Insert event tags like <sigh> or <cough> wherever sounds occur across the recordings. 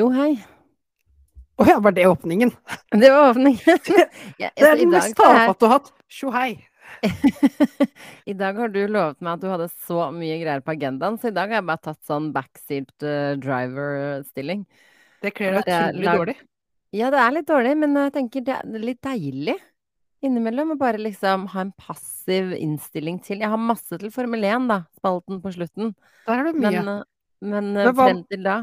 Tjo hei. Å ja, var det åpningen? Det var åpningen. <laughs> Ja, Det er den mest tafatte du har hatt. Tjo hei. <laughs> I dag har du lovet meg at du hadde så mye greier på agendaen, så i dag har jeg bare tatt sånn backseat eh, driver-stilling. Det kler deg utrolig dårlig. Ja, det er litt dårlig, men jeg tenker det er litt deilig innimellom å bare liksom ha en passiv innstilling til Jeg har masse til Formel 1, da, spalten på slutten, Der er det mye. Men, men eh, Men hva- frem til da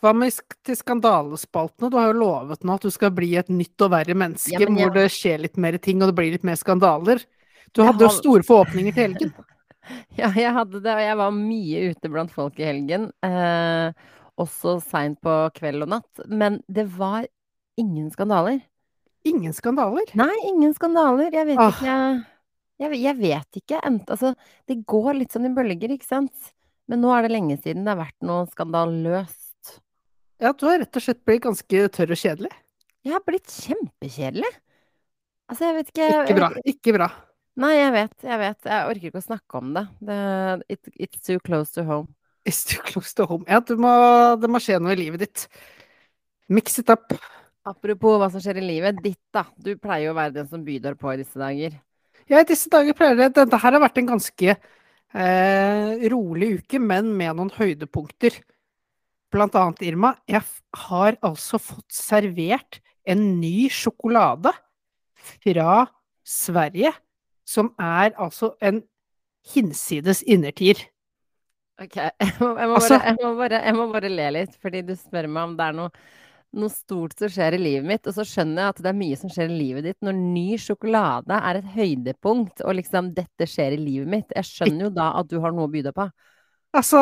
Hva med til skandalespaltene? Du har jo lovet nå at du skal bli et nytt og verre menneske, Ja, jeg- hvor det skjer litt mer ting, og det blir litt mer skandaler. Du hadde jo har- store forhåpninger til helgen. <laughs> Ja, jeg hadde det, og jeg var mye ute blant folk i helgen. Eh, også seint på kveld og natt. Men det var ingen skandaler. Ingen skandaler. Nei, ingen skandaler. Jeg vet Ah. ikke jeg, jeg vet ikke. Altså, det går litt sånn i bølger, ikke sant? Men nå er det lenge siden det har vært noe skandaløst. Ja, du har rett og slett blitt ganske tørr og kjedelig. Jeg har blitt kjempekjedelig. Altså, jeg vet ikke jeg- Ikke bra. Ikke bra. Nei, jeg vet, jeg vet. Jeg orker ikke å snakke om det. det it, it's too close to home. It's too close to home. Ja, du må, det må skje noe i livet ditt. Mix it up. Apropos hva som skjer i livet ditt, da. Du pleier jo å være den som byr på i disse dager. Ja, i disse dager pleier det Dette her har vært en ganske eh, rolig uke, men med noen høydepunkter. Blant annet, Irma, jeg har altså fått servert en ny sjokolade fra Sverige, som er altså en hinsides innertier. Ok, jeg må, jeg, må Altså- bare, jeg, må bare, jeg må bare le litt, fordi du spør meg om det er noe, noe stort som skjer i livet mitt, og så skjønner jeg at det er mye som skjer i livet ditt når ny sjokolade er et høydepunkt, og liksom dette skjer i livet mitt. Jeg skjønner jo da at du har noe å by deg på. Altså,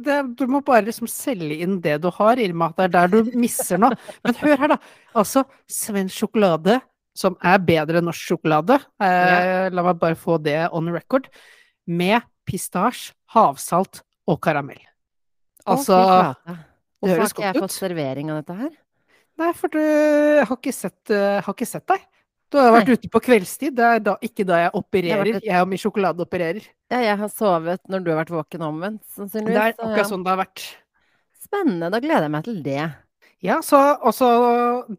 det, du må bare liksom selge inn det du har, Irma. Det er der du misser noe. Men hør her, da. Altså, svensk sjokolade, som er bedre enn norsk sjokolade, eh, la meg bare få det on record, med pistasje, havsalt og karamell. Altså Å, Hvorfor har ikke jeg fått servering av dette her? Nei, for du har ikke sett, eh, har ikke sett deg. Du har vært Nei. ute på kveldstid. Det er da, ikke da jeg opererer. Jeg, Jeg og min sjokolade opererer. Ja, jeg har sovet når du har vært våken omvendt, sannsynligvis. Det er ja. akkurat sånn det har vært. Spennende, da gleder jeg meg til det. Ja, så også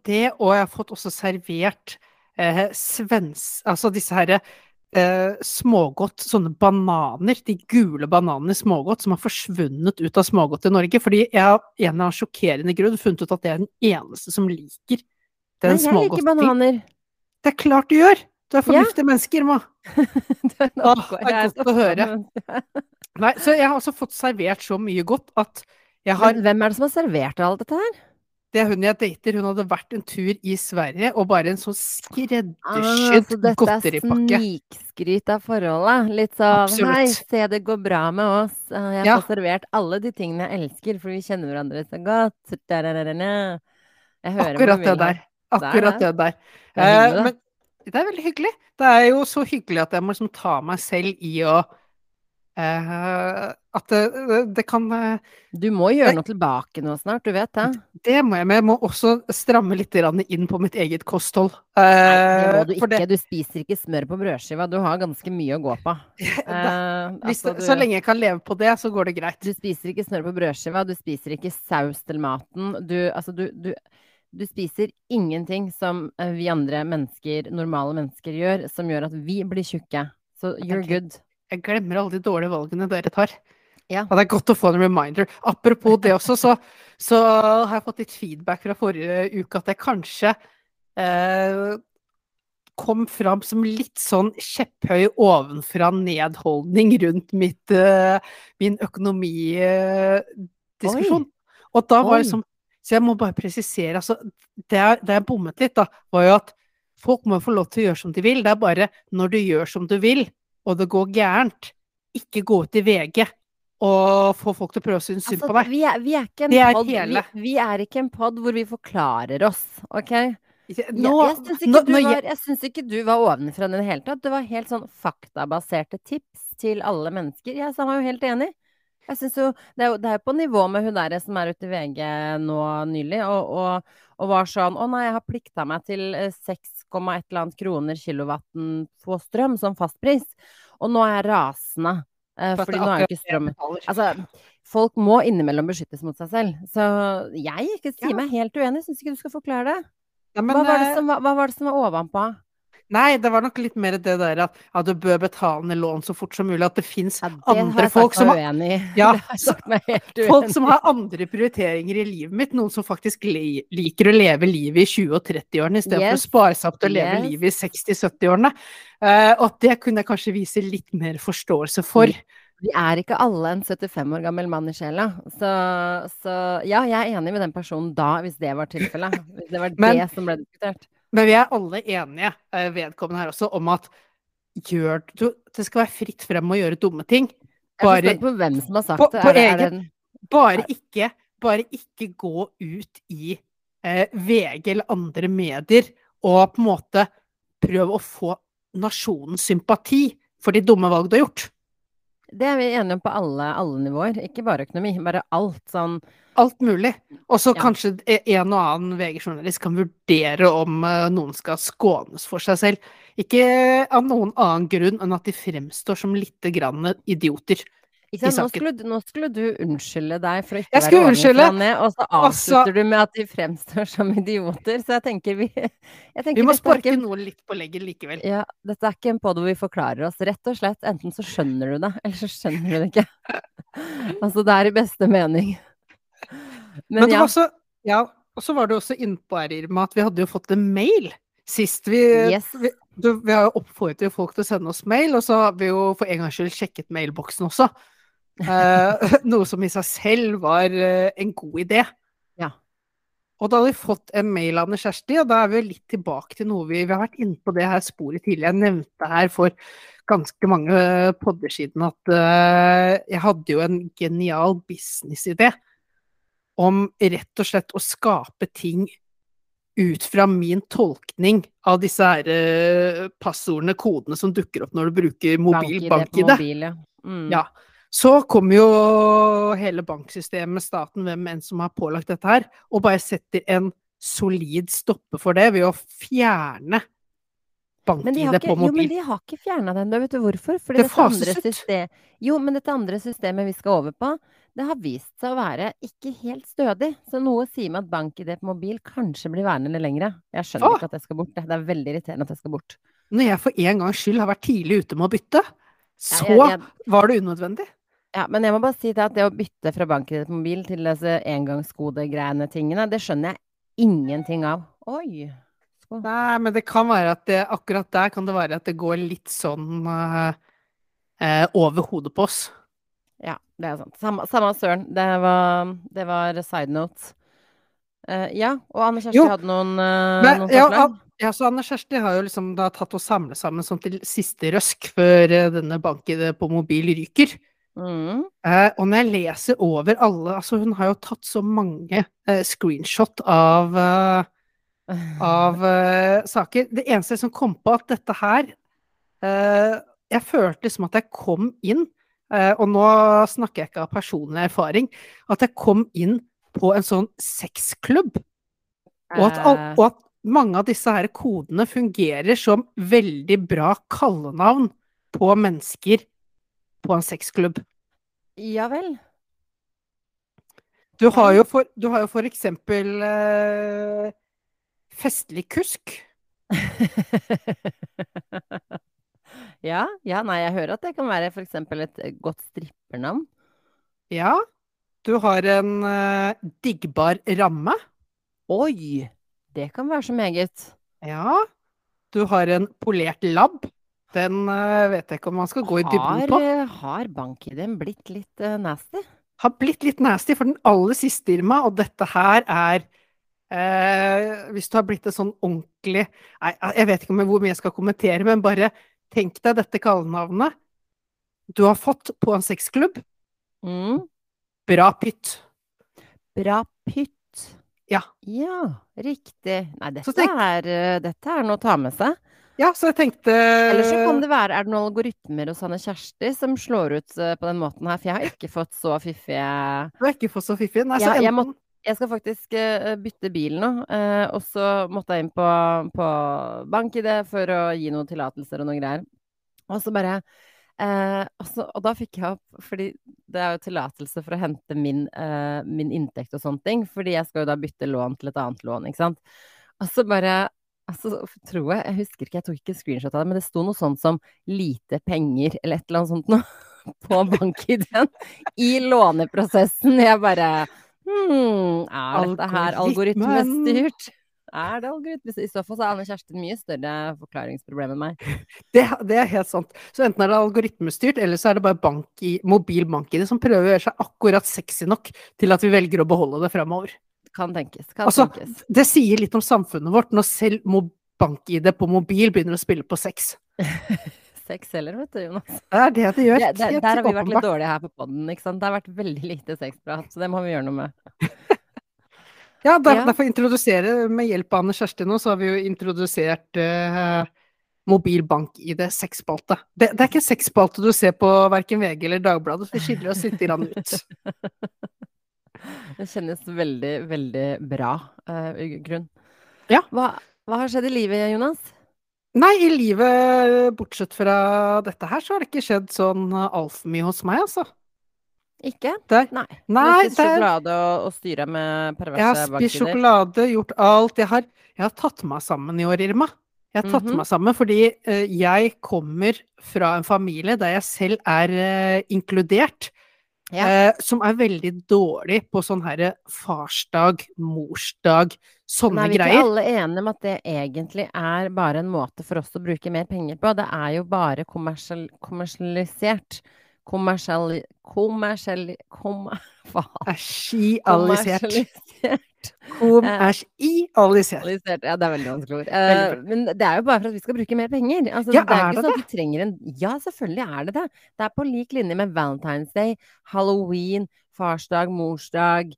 det, og jeg har fått også servert eh, svens... Altså disse herre eh, smågodt, sånne bananer, de gule bananene i smågodt, som har forsvunnet ut av smågodt i Norge. Fordi jeg av en eller annen sjokkerende grunn funnet ut at det er den eneste som liker den Nei, jeg liker smågodten. bananer. Det er klart du gjør! Du er Ja. mennesker, Ma. <laughs> Det er det er godt å høre. <laughs> Nei, så jeg har altså fått servert så mye godt at jeg har Men hvem er det som har servert alt dette her? Det er hun jeg dater, hun hadde vært en tur i Sverige, og bare en sånn skreddersydd Ah, godteripakke. dette er snikskryt av forholdet. Litt sånn Hei, se det går bra med oss. Jeg Jeg Ja. servert alle de tingene jeg elsker, for vi kjenner hverandre så godt. Jeg hører Akkurat det der. Akkurat det der. Det er Eh, men det er veldig hyggelig. Det er jo så hyggelig at jeg må liksom ta meg selv i å eh, At det, det kan eh, Du må gjøre det, noe tilbake nå snart, du vet det. Det må jeg, men jeg må også stramme litt inn på mitt eget kosthold. Nei, det må du ikke. Du spiser ikke smør på brødskiva. Du har ganske mye å gå på. <laughs> Eh, hvis, altså, Så lenge jeg kan leve på det, så går det greit. Du spiser ikke smør på brødskiva, du spiser ikke saus til maten. Du, altså, du, du, du spiser ingenting som eh, vi andre mennesker, normale mennesker, gjør, som gjør at vi blir tjukke. Så you're Ok. good. Jeg glemmer alle de dårlige valgene dere tar. Ja. det er godt å få en reminder. Apropos det også, så, så har jeg fått litt feedback fra forrige uke at jeg kanskje eh, kom fram som litt sånn kjepphøy ovenfra nedholdning rundt mitt, eh, min økonomidiskusjon. Og da var det som Så jeg må bare presisere, altså Det jeg, jeg bommet litt, da, var jo at folk må få lov til å gjøre som de vil. Det er bare når du gjør som du vil, og det går gærent, ikke gå ut i VG og få folk til å prøve å synes synd Altså, på deg. vi, er, vi er ikke en er pod, vi, vi er ikke en pod hvor vi forklarer oss, OK? Nå, jeg syns ikke, ikke du var ovenfra i det hele tatt. Det var helt sånn faktabaserte tips til alle mennesker. Jeg meg jo helt enig. Jeg synes jo, det er jo det er på nivå med hun der som er ute i VG nå nylig, og, og, og var sånn Å nei, jeg har plikta meg til 6,1 eller annet kroner kilowatten på strøm som fastpris. Og nå er jeg rasende. Eh, fordi nå er jo ikke strøm. Altså, folk må innimellom beskyttes mot seg selv. Så jeg ikke sier Ja. meg helt uenig. Syns ikke du skal forklare det. Ja, men, hva, var det eh, som, var- hva var det som var ovenpå? Nei, det var nok litt mer det der at ja, du bør betale ned lån så fort som mulig. At det fins Ja, andre <laughs> <laughs> folk som har. Ja, Folk som har andre prioriteringer i livet mitt, noen som faktisk liker å leve livet i 20- og 30-årene istedenfor Yes, å spare seg opp til å leve yes. livet i 60-70-årene. Uh, og at det kunne jeg kanskje vise litt mer forståelse for. Vi er ikke alle en 75 år gammel mann i sjela. Så, så ja, jeg er enig med den personen da, hvis det var tilfellet. Hvis det var Men- det som ble diskutert. Men vi er alle enige, eh, vedkommende her også, om at gjør du Det skal være fritt frem å gjøre dumme ting. Jeg er på hvem som har sagt på- det. Er egen, er det en, bare, ikke, bare ikke gå ut i eh, VG eller andre medier og på en måte prøve å få nasjonens sympati for de dumme valg du har gjort. Det er vi enige om på alle, alle nivåer, ikke bare økonomi. Bare alt sånn Alt mulig. Og så Ja. kanskje e- en og annen VG-journalist kan vurdere om eh, noen skal skånes for seg selv. Ikke av noen annen grunn enn at de fremstår som lite grann idioter. Nå, skulle, nå skulle du unnskylde deg for å ikke Jeg være ordentlig ned, og så avslutter altså, avslutter du med at de fremstår som idioter. Så jeg tenker vi jeg tenker Vi må sparke ikke- noe litt på leggen likevel. Ja, dette er ikke en podd hvor vi forklarer oss. Rett og slett, enten så skjønner du det, <laughs> eller så skjønner du det ikke. <laughs> altså, det er i beste mening. Men, Men ja, også Ja, og så var du også innpå her, Irma, at vi hadde jo fått en mail sist. Vi, Yes. vi, du, vi har jo oppfordret folk til å sende oss mail, og så har vi jo for en gangs skyld sjekket mailboksen også. Eh, <laughs> noe som i seg selv var eh, en god idé. Ja. Og da hadde vi fått en mail av Kjersti, og da er vi jo litt tilbake til noe vi, vi har vært inne på det her sporet tidligere. Jeg nevnte her for ganske mange podder siden at uh, jeg hadde jo en genial businessidé om rett og slett å skape ting ut fra min tolkning av disse her uh, passordene, kodene som dukker opp når du bruker mobil bank-ID mobil, ja. Mm. Ja. Så kommer jo hele banksystemet, staten, hvem enn som har pålagt dette her, og bare setter en solid stopper for det ved å fjerne bank-ID på jo, men de har ikke fjerna den, da. Vet du hvorfor? Fordi Det fases ut. Jo, men dette andre systemet vi skal over på, det har vist seg å være ikke helt stødig. Så noe sier meg at bank-ID på mobil kanskje blir værende lengre. Jeg skjønner Åh. ikke at det skal bort. Det er veldig irriterende at det skal bort. Når jeg for en gangs skyld har vært tidlig ute med å bytte, så jeg, jeg, var det unødvendig. Ja, men jeg må bare si det at det å bytte fra bank-ID på mobil til disse engangsgodegreiene tingene, det skjønner jeg ingenting av. Oi. Skål. Nei, men det kan være at det, akkurat der kan det være at det går litt sånn uh, uh, over hodet på oss. Ja, det er sant. Samme, samme søren. Det var, det var side note. Uh, ja, og Anne Kjersti Jo, hadde noen, Men, noen ja, ja, så Anne Kjersti har jo liksom da tatt og samlet sammen sånn til siste røsk før eh, denne banken på mobil ryker. Mm. Eh, og når jeg leser over alle Altså, hun har jo tatt så mange eh, screenshot av, eh, av <laughs> saker. Det eneste som kom på at dette her Jeg følte liksom at jeg kom inn, og nå snakker jeg ikke av personlig erfaring, at jeg kom inn på en sånn sexklubb. Og at, og at mange av disse her kodene fungerer som veldig bra kallenavn på mennesker på en sexklubb. Ja vel. Du har jo for, du har jo for eksempel eh, festlig kusk. <laughs> ja, ja, nei, jeg hører at det kan være f.eks. et eh, godt strippernavn. Ja. Du har en eh, diggbar ramme. Oi! Det kan være så meget. Ja. Du har en polert labb. Den eh, vet jeg ikke om man skal gå i dybden på. eh, har bank-ID-en blitt litt eh, nasty? Har blitt litt nasty for den aller siste, Irma, og dette her er eh, Hvis du har blitt en sånn ordentlig Nei, jeg vet ikke hvor mye jeg skal kommentere, men bare tenk deg dette kallenavnet du har fått på en sexklubb. Mm. Bra pytt. Bra pytt. Ja. Ja, riktig. Nei, dette, tenk- er, dette er noe å ta med seg. Ja, så jeg tenkte Eller så kan det være Er det noen algoritmer hos Anne Kjersti som slår ut eh, på den måten her? For jeg har ikke fått så fiffige Du har ikke fått så fiffige? Nei, så Ja, jeg må... Jeg skal faktisk eh, bytte bil nå, eh, og så måtte jeg inn på, på BankID for å gi noen tillatelser og noen greier. Og så bare Eh, også, og da fikk jeg opp Fordi det er jo tillatelse for å hente min, eh, min inntekt og sånne ting. Fordi jeg skal jo da bytte lån til et annet lån, ikke sant. Og så bare Altså, tror jeg Jeg husker ikke, jeg tok ikke screenshot av det, men det sto noe sånt som 'lite penger' eller et eller annet sånt noe <laughs> på bank-ID-en i låneprosessen. Jeg bare Hm, er dette her algoritmestyrt? Er det algoritmisk? I så fall så er Anne Kjerstin mye større forklaringsproblem enn meg. Det, det, er helt sant. Så enten er det algoritmestyrt, eller så er det bare bank i, mobil bank-ID som prøver å gjøre seg akkurat sexy nok til at vi velger å beholde det fremover. Kan tenkes. Kan altså, tenkes. Det sier litt om samfunnet vårt når selv bank-ID på mobil begynner å spille på sex. <laughs> sex heller, vet du, Jonas. Det er det det gjør. Det, det, der har vi vært litt dårlige her på poden. Det har vært veldig lite sexprat, så det må vi gjøre noe med. <laughs> ja, der, ja. derfor introdusere Med hjelp av Anne Kjersti nå, så har vi jo introdusert uh, mobil bank-ID sexspalte. Det, det, er ikke sexspalte du ser på verken VG eller Dagbladet, så vi skiller oss litt ut. <laughs> det kjennes veldig, veldig bra, uh, Grunn. Ja. Hva, hva har skjedd i livet, Jonas? Nei, i livet, bortsett fra dette her, så har det ikke skjedd sånn eh, altfor mye hos meg, altså. Ikke? Der. Nei. Nei du spiser der. sjokolade og, og styrer med perverse Jeg har spist sjokolade, gjort alt. Jeg har, jeg har tatt meg sammen i år, Irma. Jeg har tatt mm -hmm. meg sammen fordi uh, jeg kommer fra en familie der jeg selv er uh, inkludert. Ja. Eh, som er veldig dårlig på sånn herre farsdag, morsdag, sånne greier. Er vi ikke alle enige om at det egentlig er bare en måte for oss å bruke mer penger på? Det er jo bare kommersial, kommersialisert. Kommersiali... Kommersiali... Kom... <laughs> Kommersialisert. Kommersialisert. Ja, det er veldig vanskelig ord. Uh, men det er jo bare for at vi skal bruke mer penger. Altså, ja, det er, er ikke sånn at Du trenger en Ja, selvfølgelig er det det. Det er på lik linje med Valentine's Day, Halloween, farsdag, morsdag,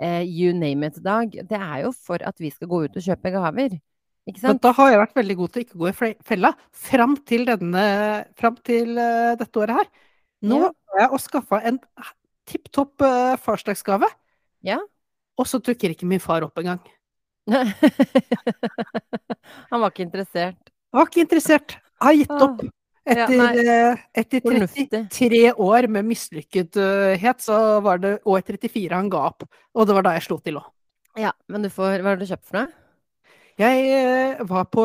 uh, you name it-dag. Det er jo for at vi skal gå ut og kjøpe gaver. Men da har jeg vært veldig god til å ikke gå i fella fram til, denne, fram til uh, dette året her. Nå ja. har jeg skaffa en tipp topp uh, farsdagsgave. Ja. Og så dukker ikke min far opp engang. <laughs> Han var ikke interessert? Han var ikke interessert. Har gitt opp. Etter, ja, etter 33 år med mislykkethet, så var det år 34 han ga opp. Og det var da jeg slo til òg. Ja, men du får Hva har du kjøpt for noe? Jeg uh, var på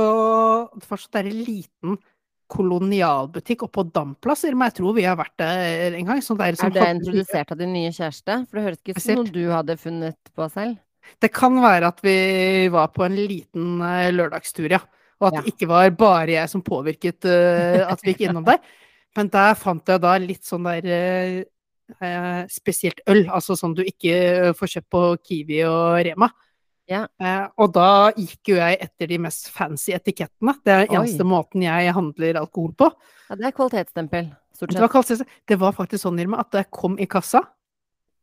Det var så der liten kolonialbutikk oppå Damplasser, men jeg tror vi har vært der en gang. er, er det introdusert av din nye kjæreste? For det høres ikke ut som noe du hadde funnet på selv? Det kan være at vi var på en liten uh, lørdagstur, ja. Og at ja. det ikke var bare jeg som påvirket uh, at vi gikk innom der. Men der fant jeg da litt sånn der uh, spesielt øl, altså sånn du ikke får kjøpt på Kiwi og Rema. Ja. Eh, og da gikk jo jeg etter de mest fancy etikettene. Det er den eneste måten jeg handler alkohol på. Ja, det er kvalitetsstempel, stort sett. Det var, det var faktisk sånn, Irma, at da jeg kom i kassa,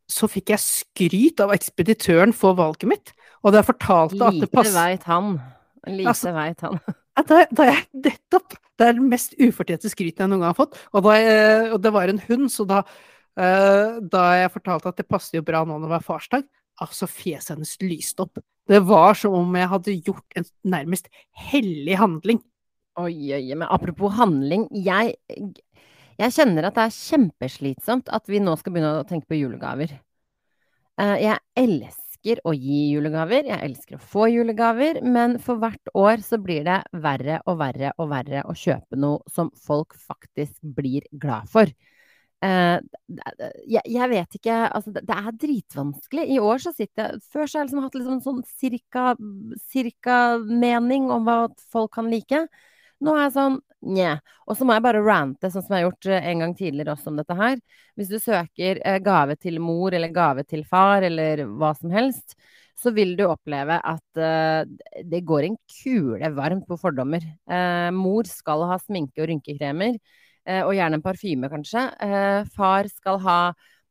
så fikk jeg skryt av ekspeditøren for valget mitt. Og da jeg fortalte Lite at det passet Lite veit han. Lite altså, veit han. <laughs> da, da jeg nettopp Det er det mest ufortjente skrytet jeg noen gang har fått. Og, jeg, og det var en hund, så da, uh, da jeg fortalte at det passet jo bra nå når det var farsdag, altså fjeset hennes lyste opp. Det var som om jeg hadde gjort en nærmest hellig handling. Oi, oi, men apropos handling. Jeg, jeg kjenner at det er kjempeslitsomt at vi nå skal begynne å tenke på julegaver. Eh, jeg elsker å gi julegaver, jeg elsker å få julegaver, men for hvert år så blir det verre og verre og verre å kjøpe noe som folk faktisk blir glad for. Uh, jeg, jeg, vet ikke Altså, det, det, er dritvanskelig. I år så sitter jeg Før så har jeg liksom hatt liksom sånn cirka, cirka mening om hva folk kan like. Nå er jeg sånn nje. Og så må jeg bare rante, sånn som jeg har gjort eh, en gang tidligere også om dette her. Hvis du søker uh, gave til mor eller gave til far eller hva som helst, så vil du oppleve at uh, det går en kule varmt på fordommer. mor skal ha sminke og rynkekremer. Eh, og gjerne en parfyme, kanskje. Eh, far skal ha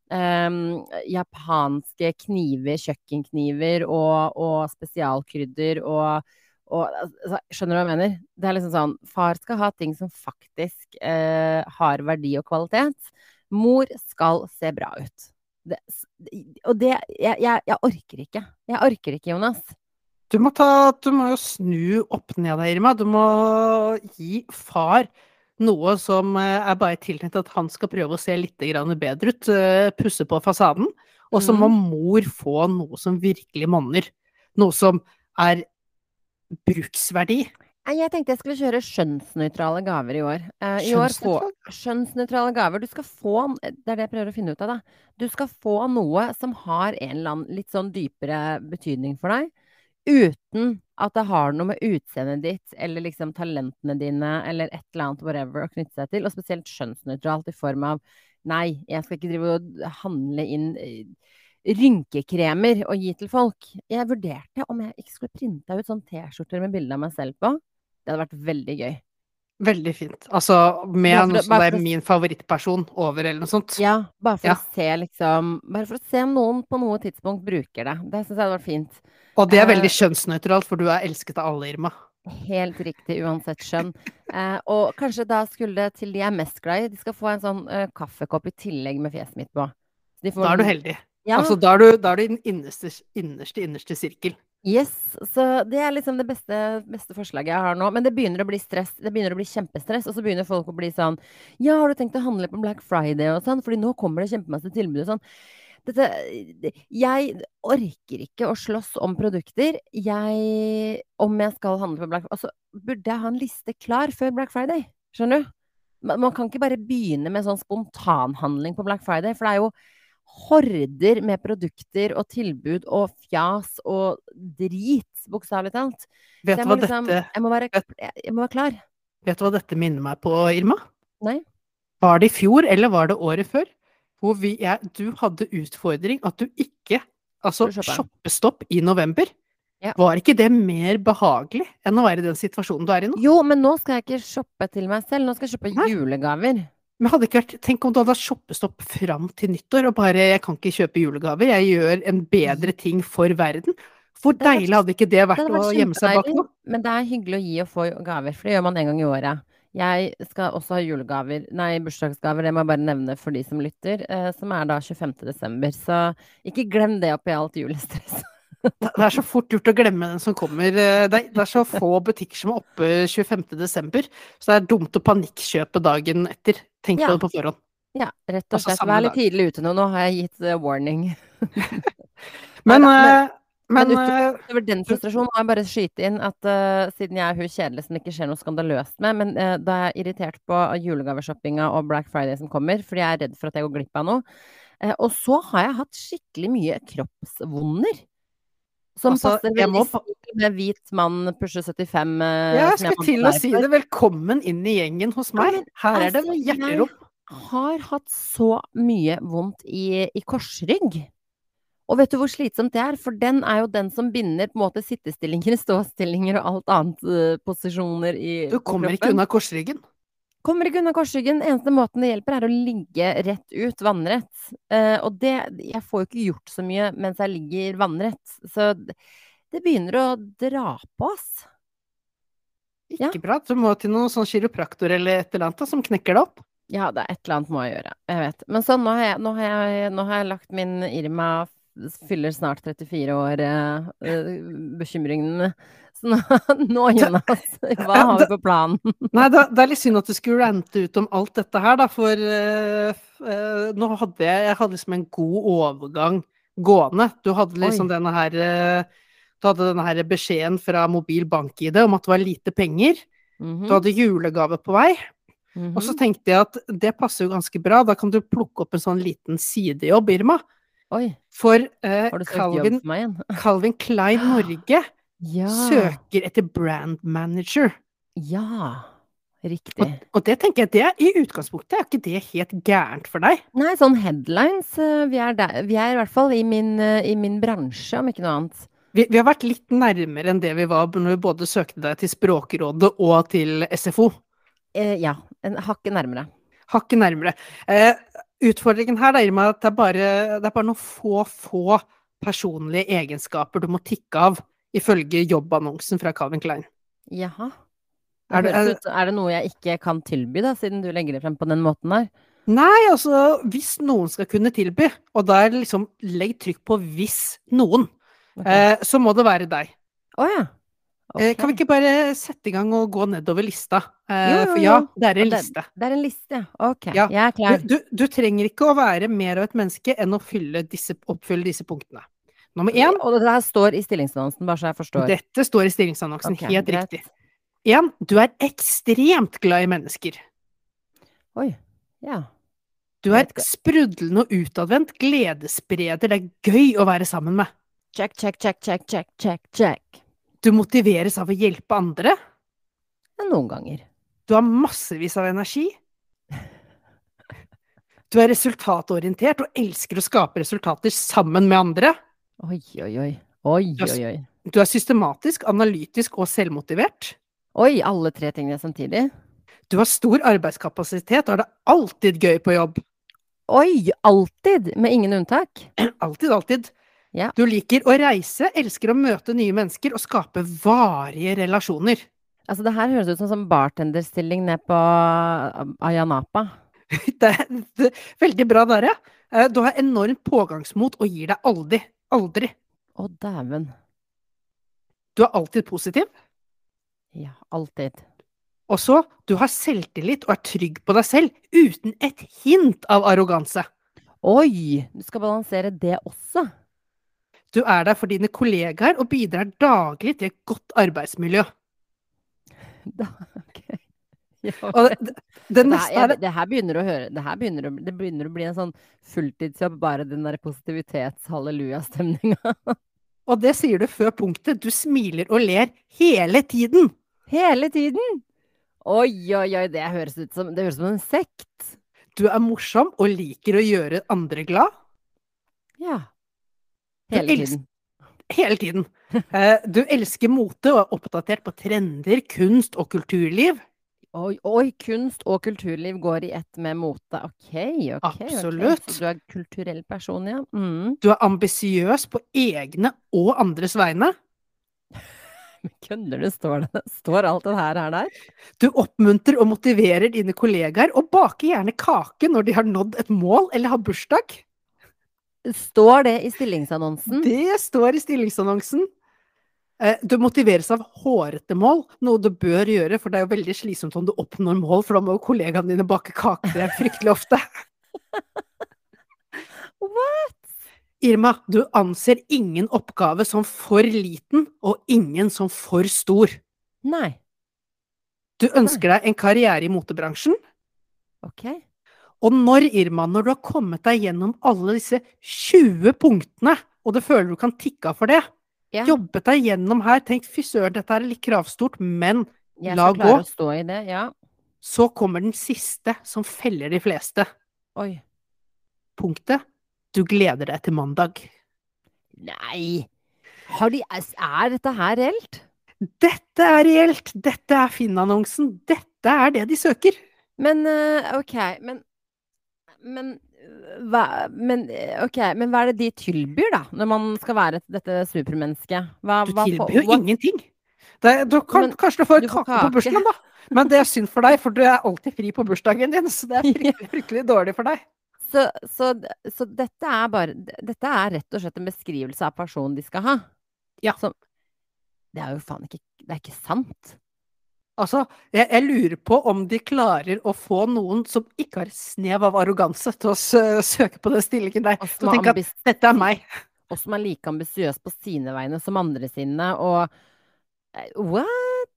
Um, japanske kniver, kjøkkenkniver og, og spesialkrydder og, og altså, Skjønner du hva jeg mener? Det er liksom sånn Far skal ha ting som faktisk uh, har verdi og kvalitet. Mor skal se bra ut. Det, og det jeg, jeg, jeg, orker ikke. Jeg orker ikke, Jonas. Du må, ta, du må jo snu opp ned Irma. Du må gi far noe som eh, er bare tiltenkt at han skal prøve å se litt bedre ut, eh, pusse på fasaden. Og så må mor få noe som virkelig monner. Noe som er bruksverdi. Jeg tenkte jeg skulle kjøre skjønnsnøytrale gaver i år. Eh, I år få skjønnsnøytrale gaver. Du skal få Det er det jeg prøver å finne ut av, da. Du skal få noe som har en eller annen litt sånn dypere betydning for deg. Uten at det har noe med utseendet ditt eller liksom talentene dine eller et eller annet whatever å knytte seg til. Og spesielt skjønnsnøytralt i form av Nei, jeg skal ikke drive og handle inn eh, rynkekremer og gi til folk. Jeg vurderte om jeg ikke skulle printa ut sånn T-skjorter med bilde av meg selv på. Det hadde vært veldig gøy. Veldig fint. Altså med Bare for- noe som er min favorittperson over, eller noe sånt. Ja, bare for Ja. å se liksom Bare for å se om noen på noe tidspunkt bruker det. Det syns jeg hadde vært fint. Og det er Eh, veldig kjønnsnøytralt, for du er elsket av alle, Irma. Helt riktig, uansett skjønn. Eh, og kanskje da skulle det til de jeg er mest glad i, de skal få en sånn eh, kaffekopp i tillegg med fjeset mitt på. De får Da er du heldig. Ja, Altså, da er du, da er du i den innerste, innerste, innerste sirkel. yes. Så det er liksom det beste, beste forslaget jeg har nå. Men det begynner å bli stress. Det begynner å bli kjempestress. Og så begynner folk å bli sånn Ja, har du tenkt å handle på Black Friday og sånn? Fordi nå kommer det kjempemasse tilbud og sånn. Dette Jeg orker ikke å slåss om produkter. Jeg Om jeg skal handle på Black Friday Altså, burde jeg ha en liste klar før Black Friday? Skjønner du? Man kan ikke bare begynne med sånn spontanhandling på Black Friday, for det er jo horder med produkter og tilbud og fjas og drit, bokstavelig talt. Vet du hva liksom dette jeg må, være, jeg må være klar. Vet du hva dette minner meg på, Irma? Nei? Var det i fjor, eller var det året før? Hvor vi, jeg, du hadde utfordring at du ikke Altså, shoppe. shoppestopp i november. Ja. Var ikke det mer behagelig enn å være i den situasjonen du er i nå? Jo, men nå skal jeg ikke shoppe til meg selv. Nå skal jeg shoppe Nei. julegaver. Men hadde ikke vært, Tenk om du hadde hatt shoppestopp fram til nyttår, og bare 'jeg kan ikke kjøpe julegaver', jeg gjør en bedre ting for verden. Hvor deilig hadde ikke det vært Det vært å gjemme seg bak noe? Men det er hyggelig å gi og få gaver, for det gjør man en gang i året. Jeg skal også ha julegaver, nei, bursdagsgaver, det må jeg bare nevne for de som lytter, eh, som er da 25. desember. Så ikke glem det oppi alt julestress. <laughs> Det er så fort gjort å glemme den som kommer. eh, Det er, så få butikker som er oppe 25. desember, så det er dumt å panikkjøpe dagen etter. Tenk Ja. på det på forhånd. Ja, rett og Altså, slett. Vær litt tidlig ute nå. Nå har jeg gitt eh, warning. <laughs> <laughs> Men, Neida, men- eh, men, men utover den frustrasjonen må jeg bare skyte inn at uh, siden jeg er hun kjedelige som det ikke skjer noe skandaløst med, men uh, da er jeg irritert på julegaveshoppinga og Black Friday som kommer, fordi jeg er redd for at jeg går glipp av noe. Uh, og så har jeg hatt skikkelig mye kroppsvonder. Som Altså, passer veldig må med hvit mann pusher 75. eh, jeg som skulle til å si det. Velkommen inn i gjengen hos meg. Her er det altså, jeg- har hatt så mye vondt i, i korsrygg. Og vet du hvor slitsomt det er? For den er jo den som binder på en måte sittestillinger, <laughs> ståstillinger og alt annet eh, posisjoner i Du på kommer ikke unna korsryggen. Kommer ikke unna korsryggen. Eneste måten det hjelper, er å ligge rett ut, vannrett. Eh, og det Jeg får jo ikke gjort så mye mens jeg ligger vannrett. Så det begynner å dra på, ass. Ja. Ikke bra. Du må til noen sånn kiropraktor eller et eller annet da, som knekker det opp. Ja, det er et eller annet må jeg gjøre. Jeg vet. Men sånn, nå har jeg, nå har jeg, nå har jeg lagt min Irma fyller snart 34 år, eh, eh, bekymringene. Så nå, <laughs> nå Jonas, hva har vi på planen? Nei, det, det er litt synd at du skulle rante ut om alt dette her, da, for eh, eh, nå hadde jeg, jeg hadde liksom en god overgang gående. Du hadde liksom Oi. denne her eh, Du hadde denne her beskjeden fra mobil bank-ID om at det var lite penger. Mhm, Du hadde julegave på vei. mhm. Og så tenkte jeg at det passer jo ganske bra. Da kan du plukke opp en sånn liten sidejobb, Irma. Oi, For søkt Calvin? <laughs> Calvin Klein Norge <gasps> Ja. søker etter brand manager. Ja. Riktig. og det tenker jeg, det i utgangspunktet er ikke det helt gærent for deg. Nei, sånn headlines, eh, vi er der. Vi er i hvert fall i min, eh, i min bransje, om ikke noe annet. Vi, vi har vært litt nærmere enn det vi var når vi både søkte deg til Språkrådet og til SFO. Eh, ja, en hakket nærmere. Hakket nærmere. Eh, utfordringen her er at det er, bare, det er bare noen få, få personlige egenskaper du må tikke av, ifølge jobbannonsen fra Calvin Klein. Jaha. Er Det er- er det noe jeg ikke kan tilby, da, siden du legger det frem på den måten her? Nei, altså, hvis noen skal kunne tilby, og er det liksom Legg trykk på 'hvis noen', okay. eh, så må det være deg. Å ja. Eh, Kan vi ikke bare sette i gang og gå nedover lista? Jo, Jo, jo, For ja, det er en det- liste. Det er en liste. Ok, Ja, jeg er klar. du, du trenger ikke å være mer av et menneske enn å fylle disse, oppfylle disse punktene. Nummer én, Og det her står i stillingsannonsen, bare så jeg forstår. dette står i stillingsannonsen, okay, helt greit. riktig. Én, du er ekstremt glad i mennesker. Oi. Ja. Du er sprudlende og utadvendt, gledesspreder, det er gøy å være sammen med. Check, check, check, check, check, check, check. Du motiveres av å hjelpe andre. Noen ganger. Du har massevis av energi. <laughs> Du er resultatorientert og elsker å skape resultater sammen med andre. Oi, oi, oi. Oi, oi, oi. Du er systematisk, analytisk og selvmotivert. Oi, alle tre tingene samtidig. Du har stor arbeidskapasitet og har det alltid gøy på jobb. Oi, alltid! Med ingen unntak. <clears throat> Alltid, alltid. Ja. Du liker å reise, elsker å møte nye mennesker og skape varige relasjoner. Altså, det her høres ut som bartenderstilling ned på uh, Ayanapa. Det <laughs> det er veldig bra der, ja. Eh, Du har enormt pågangsmot og gir deg aldri. Aldri. Å, dæven. Du er alltid positiv. Ja, alltid. Og så, du har selvtillit og er trygg på deg selv, uten et hint av arroganse. Oi! Du skal balansere det også. Du er der for dine kollegaer og bidrar daglig til et godt arbeidsmiljø. Da, okay. Ja, Og det, det, det det, neste her, jeg, det her begynner å høre Det her begynner å, det begynner å bli en sånn fulltidsjobb, bare den der positivitets-halleluja-stemninga. <laughs> Og det sier du før punktet. Du smiler og ler hele tiden. Hele tiden! Oi, oi, oi, det høres ut som, det høres ut som en sekt. Du er morsom og liker å gjøre andre glad. Ja. Hele tiden. Hele tiden. <laughs> Eh, Du elsker mote og er oppdatert på trender, kunst og kulturliv. Oi, oi, kunst og kulturliv går i ett med mote. Ok, ok. Absolutt. Absolutt. Så du er kulturell person, ja. Mm. Du er ambisiøs på egne og andres vegne. <laughs> Kødder du, står det Står alt det her, her der? Du oppmuntrer og motiverer dine kollegaer, og baker gjerne kake når de har nådd et mål eller har bursdag. Står det i stillingsannonsen? Det står i stillingsannonsen. Eh, Du motiveres av hårete mål, noe du bør gjøre, for det er jo veldig slitsomt om du oppnår mål, for da må jo kollegaene dine bake kake. Det er fryktelig ofte. <laughs> What? Irma, du anser ingen oppgave som for liten, og ingen som for stor. Nei. Du ønsker deg en karriere i motebransjen, Ok. Og når, Irma, når du har kommet deg gjennom alle disse 20 punktene, og du føler du kan tikke av for det, Ja, jobbet deg gjennom her, tenkt fy søren, dette er litt kravstort, men jeg la gå. å stå i det. Ja. så kommer den siste som feller de fleste. Oi. Punktet. Du gleder deg til mandag. Nei! Har de, er dette her reelt? Dette er reelt! Dette er Finn-annonsen! Dette er det de søker! Men eh, ok, men Men hva, men, okay, men hva er det de tilbyr, da? Når man skal være dette supermennesket? Hva, Du tilbyr jo ingenting! Det, du kan, Men kanskje du får du kake, kake på bursdagen, da. Men det er synd for deg, for du er alltid fri på bursdagen din, så det er <laughs> fryktelig, fryktelig dårlig for deg. Så, så, så dette er bare Dette er rett og slett en beskrivelse av personen de skal ha? Ja. Som, det er jo faen ikke Det er ikke sant. Altså, jeg, jeg lurer på om de klarer å få noen som ikke har snev av arroganse, til å sø søke på den stillingen der. Som er tenk at dette er meg. <laughs> og som er like ambisiøs på sine vegne som andre sine, og eh, What?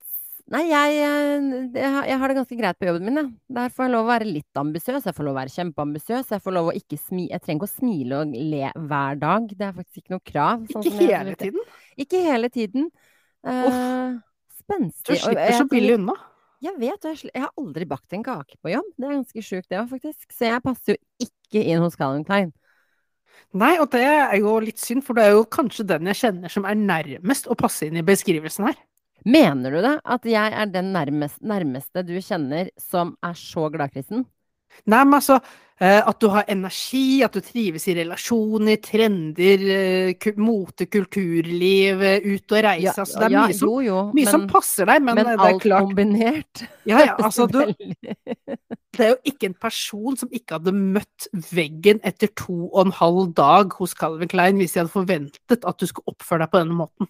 Nei, jeg, eh, jeg, har- jeg har det ganske greit på jobben min, jeg. Der får jeg lov å være litt ambisiøs. Jeg får lov å være kjempeambisiøs. Jeg får lov å ikke smi... Jeg trenger ikke å smile og le hver dag. Det er faktisk ikke noe krav. sånn Ikke hele tiden. Ikke hele tiden. Uh, spenstig. Du slipper så billig unna. Jeg vet, og jeg, jeg har aldri bakt en kake på jobb. Det er ganske sjukt, det òg, faktisk. Så jeg passer jo ikke inn hos Calvin Klein. Nei, og det er jo litt synd, for det er jo kanskje den jeg kjenner som er nærmest å passe inn i beskrivelsen her. Mener du det? At jeg er den nærmeste, nærmeste du kjenner som er så gladkristen? Nei, men altså, eh, at du har energi, at du trives i relasjoner, trender, eh, mote, kulturliv, ut og reise. altså, det er ja, mye, som, jo, jo, mye som passer deg, men, men eh, det er alt klart kombinert. <laughs> ja, ja, altså, du, Det er jo ikke en person som ikke hadde møtt veggen etter to og en halv dag hos Calvin Klein hvis de hadde forventet at du skulle oppføre deg på denne måten.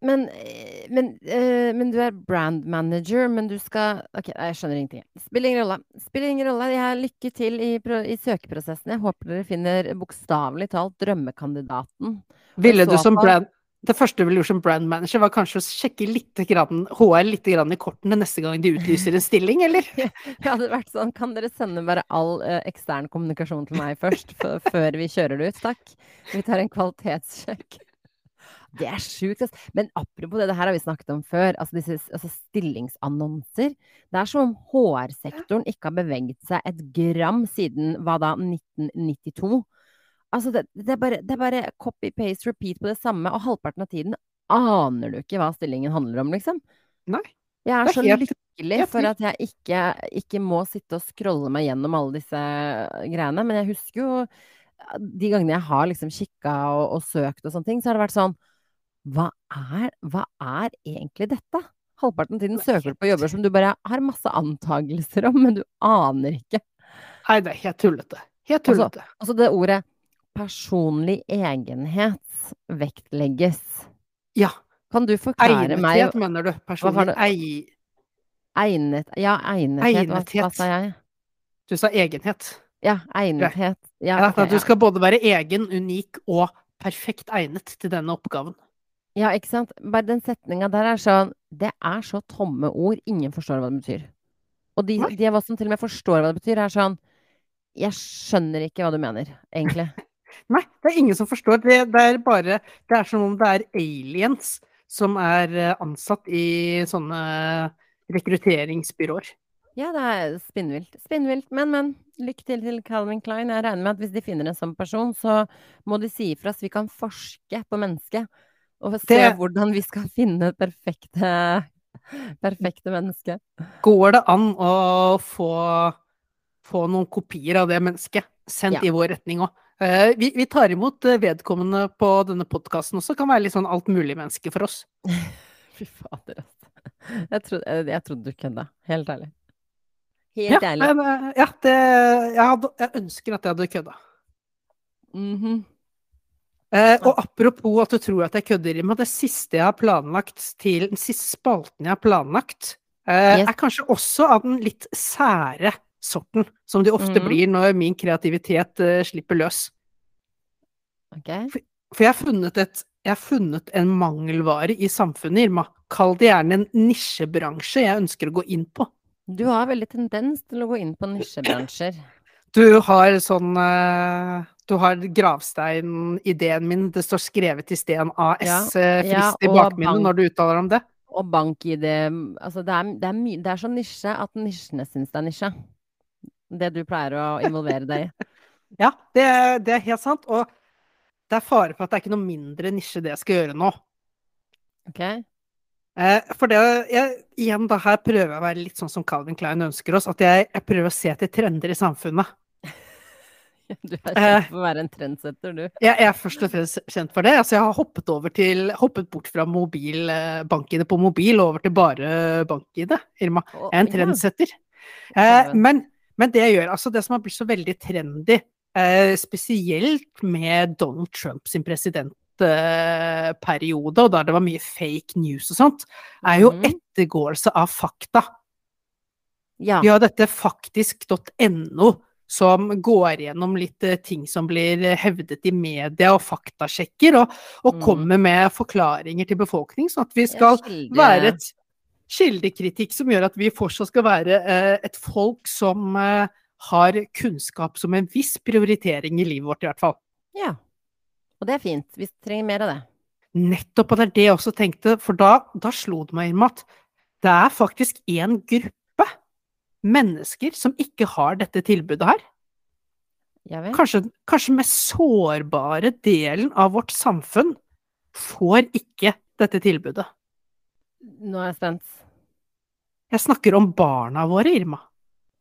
Men, eh, men, eh, men, du er brand manager, men du skal Ok, jeg skjønner ingenting. Spiller ingen rolle. Spiller ingen rolle. Jeg har lykke til i, i søkeprosessen. Jeg håper dere finner bokstavelig talt drømmekandidaten. Ville du som brand det første du ville gjort som brand manager, var kanskje å sjekke litt grann, HR litt grann i kortene neste gang de utlyser en stilling, eller? <laughs> Ja, det hadde vært sånn. Kan dere sende bare all uh, ekstern kommunikasjon til meg først, før vi kjører det ut? Takk. Vi tar en kvalitetssjekk. Det er sjukt. Altså. Men apropos det, det her har vi snakket om før. Altså disse altså stillingsannonser. Det er som om HR-sektoren ikke har beveget seg et gram siden hva da, 1992. Altså, det, det, er bare, bare copy-paste, repeat på det samme, og halvparten av tiden aner du ikke hva stillingen handler om, liksom. Nei. Jeg er, er så helt, lykkelig for at jeg ikke, ikke, må sitte og scrolle meg gjennom alle disse greiene. Men jeg husker jo de gangene jeg har liksom kikka og, og, søkt og sånne ting, så har det vært sånn hva er, hva er egentlig dette? Halvparten av tiden søker du på jobber som du bare har masse antagelser om, men du aner ikke. Nei, det er helt tullete. Helt altså, tullete. Altså, altså det ordet personlig egenhet vektlegges. Ja. Kan du forklare Egnethet, meg Egnethet, mener du. Personlig ei... Egnet Ja, egnethet. egnethet. Hva, hva, sa jeg? Du sa egenhet. Ja, egnethet. Ja, okay, ja. du skal både være egen, unik og perfekt egnet til denne oppgaven. Ja, ikke sant. Bare den setninga der er sånn Det er så tomme ord. Ingen forstår hva det betyr. Og de, de av oss som til og med forstår hva det betyr, er sånn Jeg skjønner ikke hva du mener, egentlig. <laughs> Nei, det er ingen som forstår. Det, det, er bare Det er som om det er aliens som er eh, ansatt i sånne rekrutteringsbyråer. Ja, det er spinnvilt. Spinnvilt. Men, men. Lykke til til Calvin Klein. Jeg regner med at hvis de finner en sånn person, så må de si ifra så vi kan forske på mennesket. Og se det... hvordan vi skal finne perfekte, perfekte menneske. Går det an å få, få noen kopier av det mennesket sendt ja. i vår retning òg? Eh, vi, vi, tar imot eh, vedkommende på denne podkasten også. Kan være litt sånn altmulig-menneske for oss. <laughs> Fy fader, altså. Jeg trodde, jeg trodde du kødda. Helt ærlig. Helt ja, ærlig. Men, eh, ja, det, jeg, hadde, jeg, ønsker at jeg hadde kødda. Mm -hmm. Eh, og apropos at du tror at jeg kødder, med det siste jeg har planlagt til Den siste spalten jeg har planlagt, eh, yes. er kanskje også av den litt sære sorten, som de ofte mm. blir når min kreativitet eh, slipper løs. Okay. For, for, jeg har et jeg har funnet en mangelvare i samfunnet, Irma. Kall det gjerne en nisjebransje jeg ønsker å gå inn på. Du har veldig tendens til å gå inn på nisjebransjer. Du har sånn uh, Du har gravsteinideen min. Det står skrevet i sten AS ja, eh, i bakminnet når du uttaler om det. Og bank-ID Altså, det er, det, er my, det er så nisje at nisjene syns det er nisje. Det du pleier å involvere deg i. <laughs> ja, det, det, er helt sant. Og det er fare for at det er ikke noe mindre nisje det jeg skal gjøre nå. Ok. Eh, for det, jeg, igjen da her prøver jeg å være litt sånn som Calvin Klein ønsker oss. At jeg, jeg prøver å se etter trender i samfunnet. <laughs> Du er kjent for å være en trendsetter, du. Jeg er først og fremst kjent for det. Altså, jeg har hoppet, til, hoppet bort fra mobil, eh, bank-ID på mobil over til bare bank-ID, Irma. Jeg er en trendsetter. Eh, men, men, det jeg gjør, altså det som har blitt så veldig trendy, eh, spesielt med Donald Trump sin president periode, og da det var mye fake news og sånt, er jo mhm. ettergåelse av fakta. Ja. Vi har dette faktisk.no, som går gjennom litt eh, ting som blir hevdet i media, og faktasjekker, og, og mm. kommer med forklaringer til befolkningen, sånn at vi skal være et kildekritikk som gjør at vi fortsatt skal være eh, et folk som eh, har kunnskap som en viss prioritering i livet vårt, i hvert fall. Ja. Og det er fint. Vi trenger mer av det. Nettopp, og det er det jeg også tenkte, for da, da slo det meg inn at det er faktisk én gruppe mennesker som ikke har dette tilbudet her. Kanskje, kanskje mest sårbare delen av vårt samfunn får ikke dette tilbudet. Nå er jeg spent. Jeg snakker om barna våre, Irma.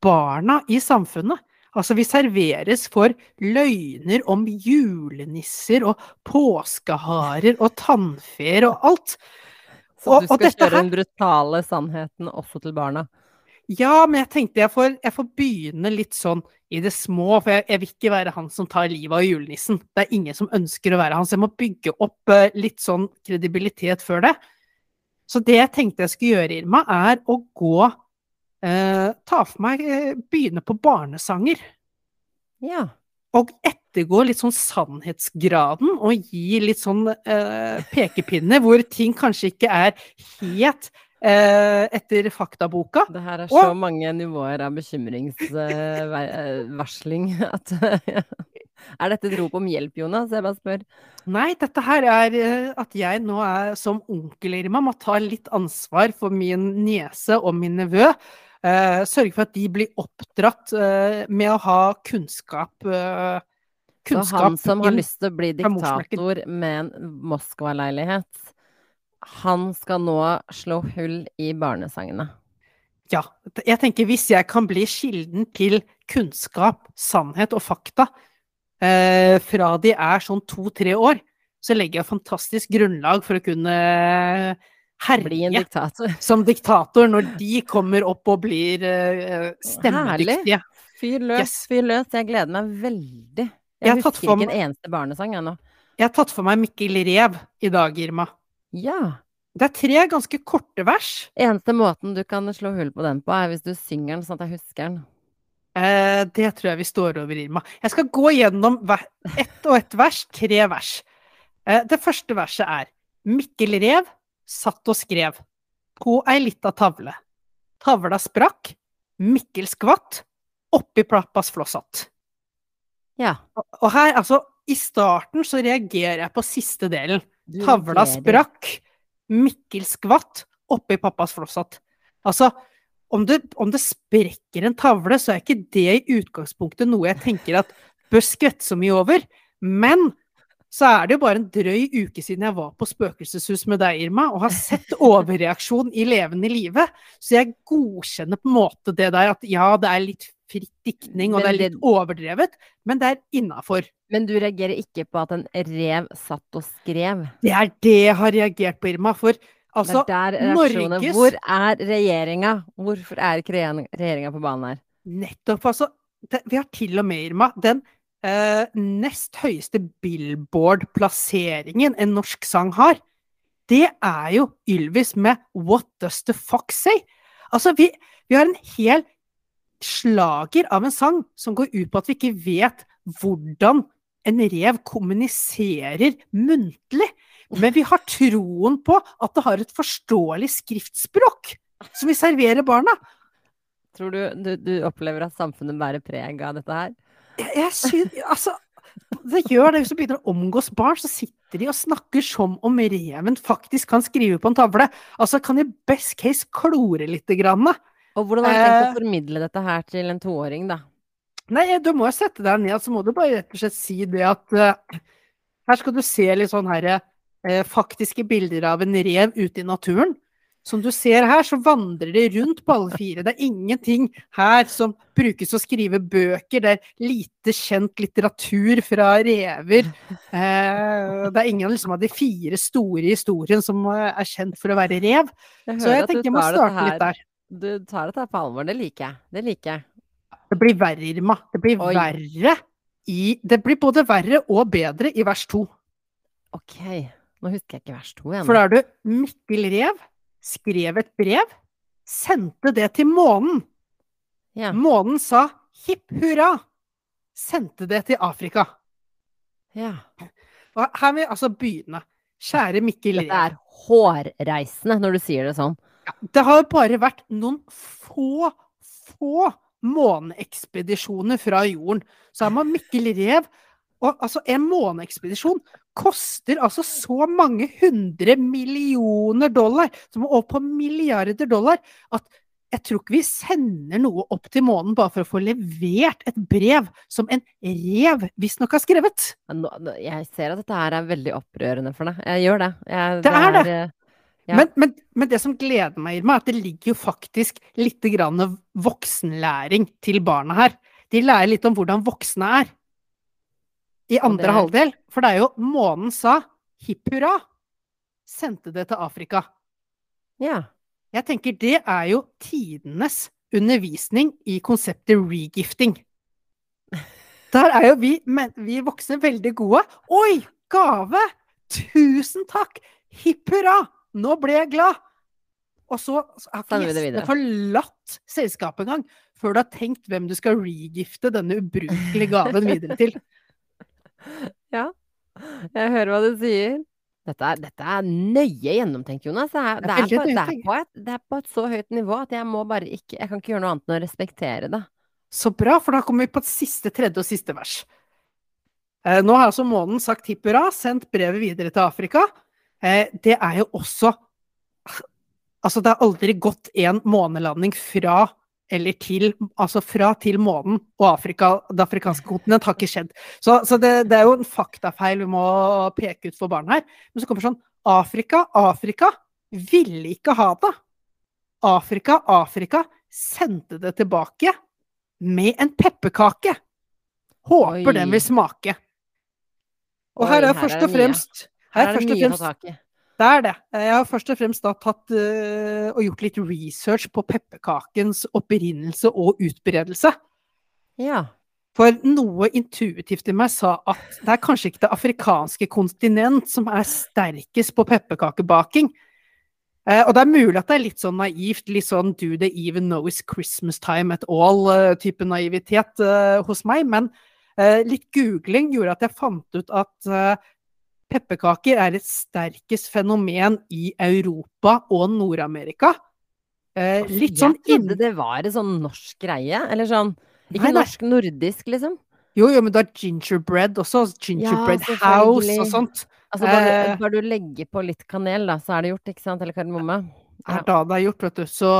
Barna i samfunnet. Altså, vi serveres for løgner om julenisser og påskeharer og tannfer og alt. Så du skal kjøre her... den brutale sannheten også til barna? Ja, men jeg tenkte jeg får, jeg får begynne litt sånn i det små, for jeg, jeg vil ikke være han som tar livet av julenissen. Det er ingen som ønsker å være han, så jeg må bygge opp uh, litt sånn kredibilitet før det. Så det jeg tenkte jeg skulle gjøre, Irma, er å gå uh, Ta for meg uh, Begynne på barnesanger. Ja. Og ettergå litt sånn sannhetsgraden, og gi litt sånn pekepinner hvor ting kanskje ikke er helt etter faktaboka. Det her er så Og- mange nivåer av bekymringsvarsling <laughs> at <laughs> Er dette et rop om hjelp, Jonas? Jeg bare spør. Nei, dette her er eh, at jeg nå er som onkel Irma, må ta litt ansvar for min niese og min nevø. Eh, sørge for at de blir oppdratt eh, med å ha kunnskap. Eh, Så han som har lyst til å bli diktator med en Moskva-leilighet, han skal nå slå hull i barnesangene. Ja. Jeg tenker hvis jeg kan bli kilden til kunnskap, sannhet og fakta eh, fra de er sånn to-tre år, så legger jeg fantastisk grunnlag for å kunne herje diktator. <laughs> som diktator når de kommer opp og blir eh, stemmedyktige. Fyr løs, Yes. fyr løs. Jeg gleder meg veldig. Jeg Jeg, husker ikke en eneste barnesang ennå. Jeg har tatt for meg Mikkel Rev i dag, Irma. Ja. Det er tre ganske korte vers. Eneste måten du kan slå hull på den på, er hvis du synger den sånn at jeg husker den. Eh, det tror jeg vi står over, Irma. Jeg skal gå gjennom ett og ett vers, tre vers. Eh, det første verset er Mikkel Rev satt og skrev på ei lita tavle. Tavla sprakk, Mikkel skvatt, oppi plappas flåsatt. Ja. Og her, altså, i starten så reagerer jeg på siste delen. Tavla sprakk, Mikkel skvatt, oppi pappas flosshatt. Altså, om det, om det sprekker en tavle, så er ikke det i utgangspunktet noe jeg tenker at bør skvette så mye over. Men så er det jo bare en drøy uke siden jeg var på spøkelseshus med deg, Irma, og har sett overreaksjon i levende live. Så jeg godkjenner på en måte det der at ja, det er litt fritt diktning, og det er litt overdrevet, men det er innafor. Men du reagerer ikke på at en rev satt og skrev? Det er det jeg har reagert på, Irma. For altså, Norges- Hvor er regjeringa? Hvorfor er ikke regjeringa på banen her? Nettopp. Altså, det, vi har til og med, Irma, den eh, nest høyeste Billboard-plasseringen en norsk sang har. Det er jo Ylvis med What Does The Fox Say? Altså, vi, vi har en hel slager av en sang som går ut på at vi ikke vet hvordan en rev kommuniserer muntlig. Men vi har troen på at det har et forståelig skriftspråk som vi serverer barna. Tror du, du du opplever at samfunnet bærer preg av dette her? Jeg, jeg syns Altså, det gjør det. Hvis du begynner å omgås barn, så sitter de og snakker som om reven faktisk kan skrive på en tavle. Altså, kan i best case klore lite grann. da. Og hvordan har du tenkt Eh. å formidle dette her til en toåring, da? Nei, du må jo sette deg ned, så må du bare rett og slett si det at uh, Her skal du se litt sånn herre uh, faktiske bilder av en rev ute i naturen. Som du ser her, så vandrer de rundt på alle fire. Det er ingenting her som brukes å skrive bøker. Det er lite kjent litteratur fra rever. Eh, det er ingen liksom, av de fire store i historien som eh, er kjent for å være rev. Jeg Så jeg tenker jeg må starte litt der. Du tar dette på alvor. Det liker jeg. Det liker jeg. Det blir verre, Irma. Det blir Oi. verre i Det blir både verre og bedre i vers to. Ok. Nå husker jeg ikke vers to igjen. For da er du Mikkel Rev skrev et brev, sendte det til månen. Ja. Månen sa hipp hurra, sendte det til Afrika. ja. Og her vil jeg altså begynne. Kjære Mikkel Ree. Det er hårreisende når du sier det sånn. Det har bare vært noen få, få måneekspedisjoner fra jorden. Så har man Mikkel Rev Og altså, en måneekspedisjon koster altså så mange hundre millioner dollar, som er over på milliarder dollar, at jeg tror ikke vi sender noe opp til månen bare for å få levert et brev som en rev visstnok har skrevet. Jeg ser at dette her er veldig opprørende for deg. Jeg gjør det. Jeg, Det er det. Er, Ja. Men, men, men det som gleder meg, Irma, er at det ligger jo faktisk litt grann voksenlæring til barna her. De lærer litt om hvordan voksne er. I andre det- halvdel. For det er jo månen sa hipp hurra. Sendte det til Afrika. ja. Jeg tenker det er jo tidenes undervisning i konseptet regifting. <laughs> Der er jo vi, men, vi voksne veldig gode. Oi, gave! Tusen takk! Hipp hurra! Nå ble jeg glad! Og så har ikke gjestene forlatt selskapet engang før du har tenkt hvem du skal regifte denne ubrukelige gaven videre til. <laughs> Ja, jeg hører hva du sier. Dette er, dette er nøye gjennomtenkt, Jonas. Det er, det, er på, det, er et, det er, på, et, så høyt nivå at jeg må bare ikke Jeg kan ikke gjøre noe annet enn å respektere det. Så bra, for da kommer vi på et siste, tredje og siste vers. Eh, nå har altså månen sagt hipp hurra, sendt brevet videre til Afrika. Eh, det er jo også Altså, det har aldri gått en månelanding fra eller til, altså fra til månen og Afrika, det afrikanske kontinent, har ikke skjedd. Så, så det, det, er jo en faktafeil vi må peke ut for barna her. Men så kommer sånn Afrika, Afrika ville ikke ha det. Afrika, Afrika sendte det tilbake med en pepperkake. Håper Oi. den vil smake. Og Oi, her er først og fremst Her er det mye å ta tak i. Det er det. Jeg har først og fremst da tatt uh, og gjort litt research på pepperkakens opprinnelse og utbredelse. Ja. For noe intuitivt i meg sa at det er kanskje ikke det afrikanske kontinent som er sterkest på pepperkakebaking. Uh, og det er mulig at det er litt sånn naivt, litt sånn 'do they even know it's Christmas time at all'-type uh, naivitet hos meg, men litt googling gjorde at jeg fant ut at Pepperkaker er et sterkest fenomen i Europa og Nord-Amerika. Eh, litt sånn Jeg trodde det var en sånn norsk greie, eller sånn Ikke norsk-nordisk, liksom. Jo, jo, men du har gingerbread også. Gingerbread ja, house og sånt. Altså, bare, eh, bare, du legger på litt kanel, da, så er det gjort, ikke sant? Eller kardemomme. Ja. er da det er gjort, vet du. Så,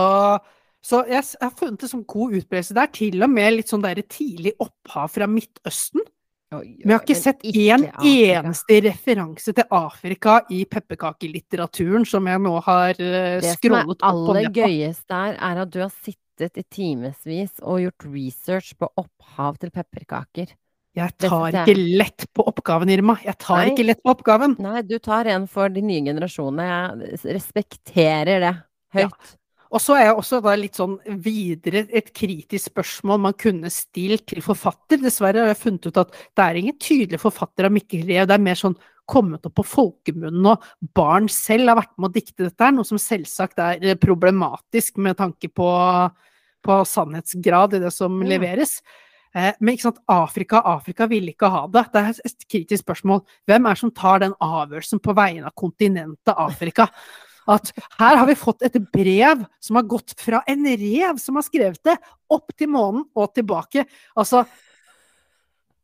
så jeg, jeg, har funnet det som god utbredelse der. Til og med litt sånn der tidlig opphav fra Midtøsten. Vi har ikke sett én eneste referanse til Afrika i pepperkakelitteraturen som jeg nå har uh, scrollet opp på. Det som er aller gøyest der, er at du har sittet i timevis og gjort research på opphav til pepperkaker. Jeg tar ikke lett på oppgaven, Irma. Jeg tar Nei. ikke lett på oppgaven. Nei, du tar en for de nye generasjonene. Jeg respekterer det høyt. Ja. Og så er jeg også da litt sånn videre et kritisk spørsmål man kunne stilt til forfatter. Dessverre har jeg funnet ut at det er ingen tydelig forfatter av Mikkel Rev. Det er mer sånn kommet opp på folkemunnen, og barn selv har vært med å dikte dette her, noe som selvsagt er eh, problematisk med tanke på, på sannhetsgrad i det som ja. leveres. Eh, men ikke sant, Afrika Afrika ville ikke ha det. Det er et kritisk spørsmål. Hvem er det som tar den avgjørelsen på vegne av kontinentet Afrika? At her har vi fått et brev som har gått fra en rev som har skrevet det, opp til månen og tilbake. Altså,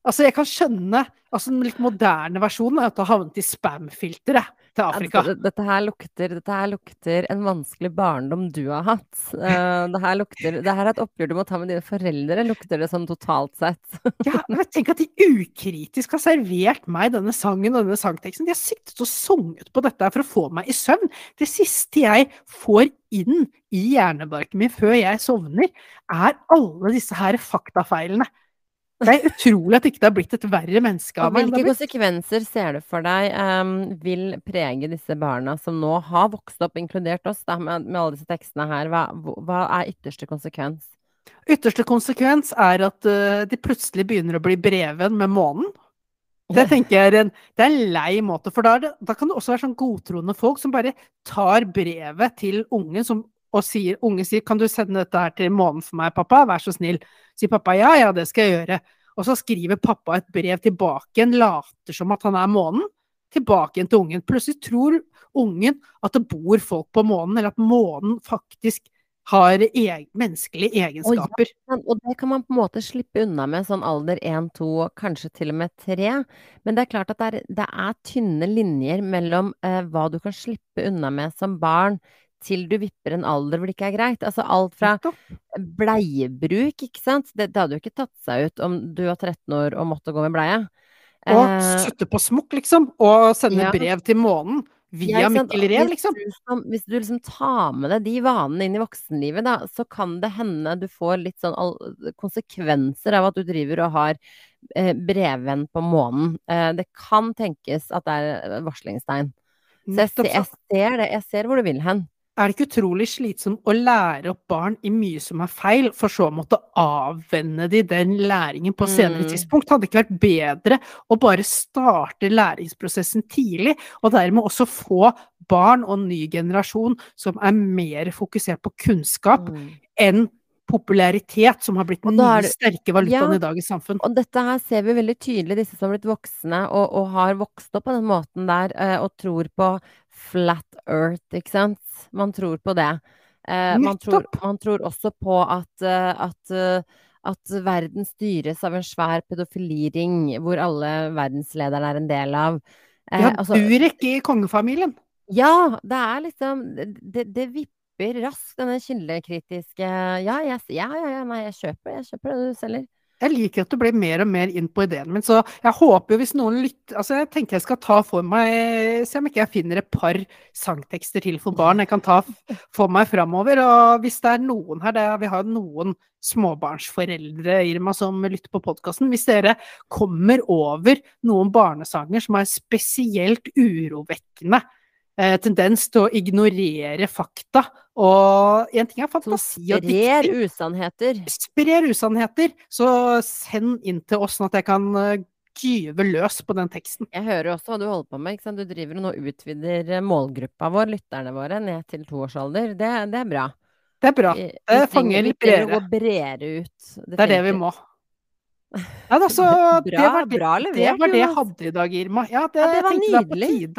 altså jeg kan skjønne altså Den litt moderne versjonen er at det har havnet i spam-filteret til Afrika. Ja, dette, her lukter, dette, her lukter, en vanskelig barndom du har hatt. Uh, det, her lukter, det her er et oppgjør du må ta med dine foreldre, lukter det sånn totalt sett. ja, men tenk at de ukritisk har servert meg denne sangen og denne sangteksten. De har sittet og sunget på dette for å få meg i søvn. Det siste jeg får inn i hjernebarken min før jeg sovner, er alle disse her faktafeilene. Det er utrolig at ikke det har blitt et verre menneske av meg. Hvilke konsekvenser ser du for deg um, vil prege disse barna som nå har vokst opp, inkludert oss, da, med, med, alle disse tekstene her? Hva, hva, er ytterste konsekvens? Ytterste konsekvens er at uh, de plutselig begynner å bli breven med månen. Det tenker jeg er en, det er en lei måte, for da, det, da kan det også være sånn godtroende folk som bare tar brevet til ungen som og sier, unge sier 'kan du sende dette her til månen for meg, pappa, vær så snill', sier pappa 'ja, ja, det skal jeg gjøre'. Og så skriver pappa et brev tilbake igjen, later som at han er månen, tilbake igjen til ungen. Plutselig tror ungen at det bor folk på månen, eller at månen faktisk har e menneskelige egenskaper. Og, ja, og det kan man på en måte slippe unna med sånn alder 1, 2, kanskje til og med 3. Men det er klart at det er, det er tynne linjer mellom eh, hva du kan slippe unna med som barn til du vipper en alder hvor det ikke er greit. Altså alt fra bleiebruk, ikke sant. Det, det hadde jo ikke tatt seg ut om du var 13 år og måtte gå med bleie. Og eh, sutte på smokk, liksom. Og sende ja. brev til månen. Via ja, Mikkel Rev, liksom. Hvis du, hvis du, liksom tar med deg de vanene inn i voksenlivet, da, så kan det hende du får litt sånn konsekvenser av at du driver og har eh, brevvenn på månen. Eh, det kan tenkes at det er varslingstegn. Så jeg, jeg, ser det. Jeg ser hvor du vil hen. Er det ikke utrolig slitsomt å lære opp barn i mye som er feil, for så å måtte avvenne de den læringen på senere Mm. tidspunkt? Hadde det ikke vært bedre å bare starte læringsprosessen tidlig, og dermed også få barn og ny generasjon som er mer fokusert på kunnskap Mm. enn popularitet, som har blitt den nye sterke valutaen Ja. i dagens samfunn? Og dette her ser vi veldig tydelig, disse som har blitt voksne og, og har vokst opp på den måten der, eh, og tror på flat earth, ikke sant? Man tror på det. Eh, man, tror, man tror også på at, eh, at, at verden styres av en svær pedofiliring, hvor alle verdenslederne er en del av. Ja, altså, Durek i kongefamilien. ja, det er liksom Det, det, vipper raskt, denne kildekritiske Ja, jeg, ja, ja, ja, nei, jeg kjøper, jeg kjøper det du selger. Jeg liker at du blir mer og mer inn på ideen min, så jeg håper jo hvis noen lytter Altså, jeg tenker jeg skal ta for meg Se om ikke jeg finner et par sangtekster til for barn jeg kan ta for meg framover. Og hvis det er noen her, er, vi har noen småbarnsforeldre, Irma, som lytter på podkasten. Hvis dere kommer over noen barnesanger som er spesielt urovekkende, tendens til å ignorere fakta, og en ting er fantasi og sprer usannheter. sprer usannheter, så send inn til oss sånn at jeg kan eh, gyve løs på den teksten. Jeg hører også hva du holder på med. Du driver og nå utvider eh, målgruppa vår, lytterne våre, ned til toårsalder. Det, det er bra. Det er bra. Det fanger litt bredere. bredere ut. Det er det vi må. <laughs> Ja, da, så det var det, bra det var det jeg hadde i dag, Irma. Ja, det, Ja, det var nydelig.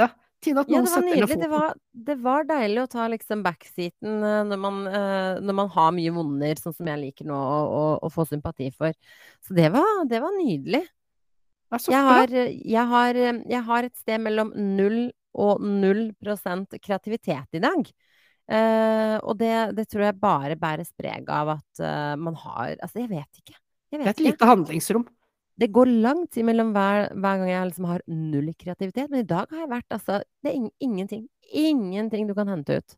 Tide at Ja, noen det var nydelig. Det var, det var deilig å ta liksom backseaten eh, når man, eh, når man har mye vonder, sånn som jeg liker nå å, få sympati for. Så det var, det var nydelig. Det Jeg har, jeg, har, jeg har et sted mellom null og null prosent kreativitet i dag. Uh, og det, det tror jeg bare bæres preg av at uh, man har Altså, jeg vet ikke. Jeg Det er et lite handlingsrom. Det går lang tid mellom hver, hver gang jeg liksom har null kreativitet, men i dag har jeg vært altså Det er ing- ingenting. Ingenting du kan hente ut.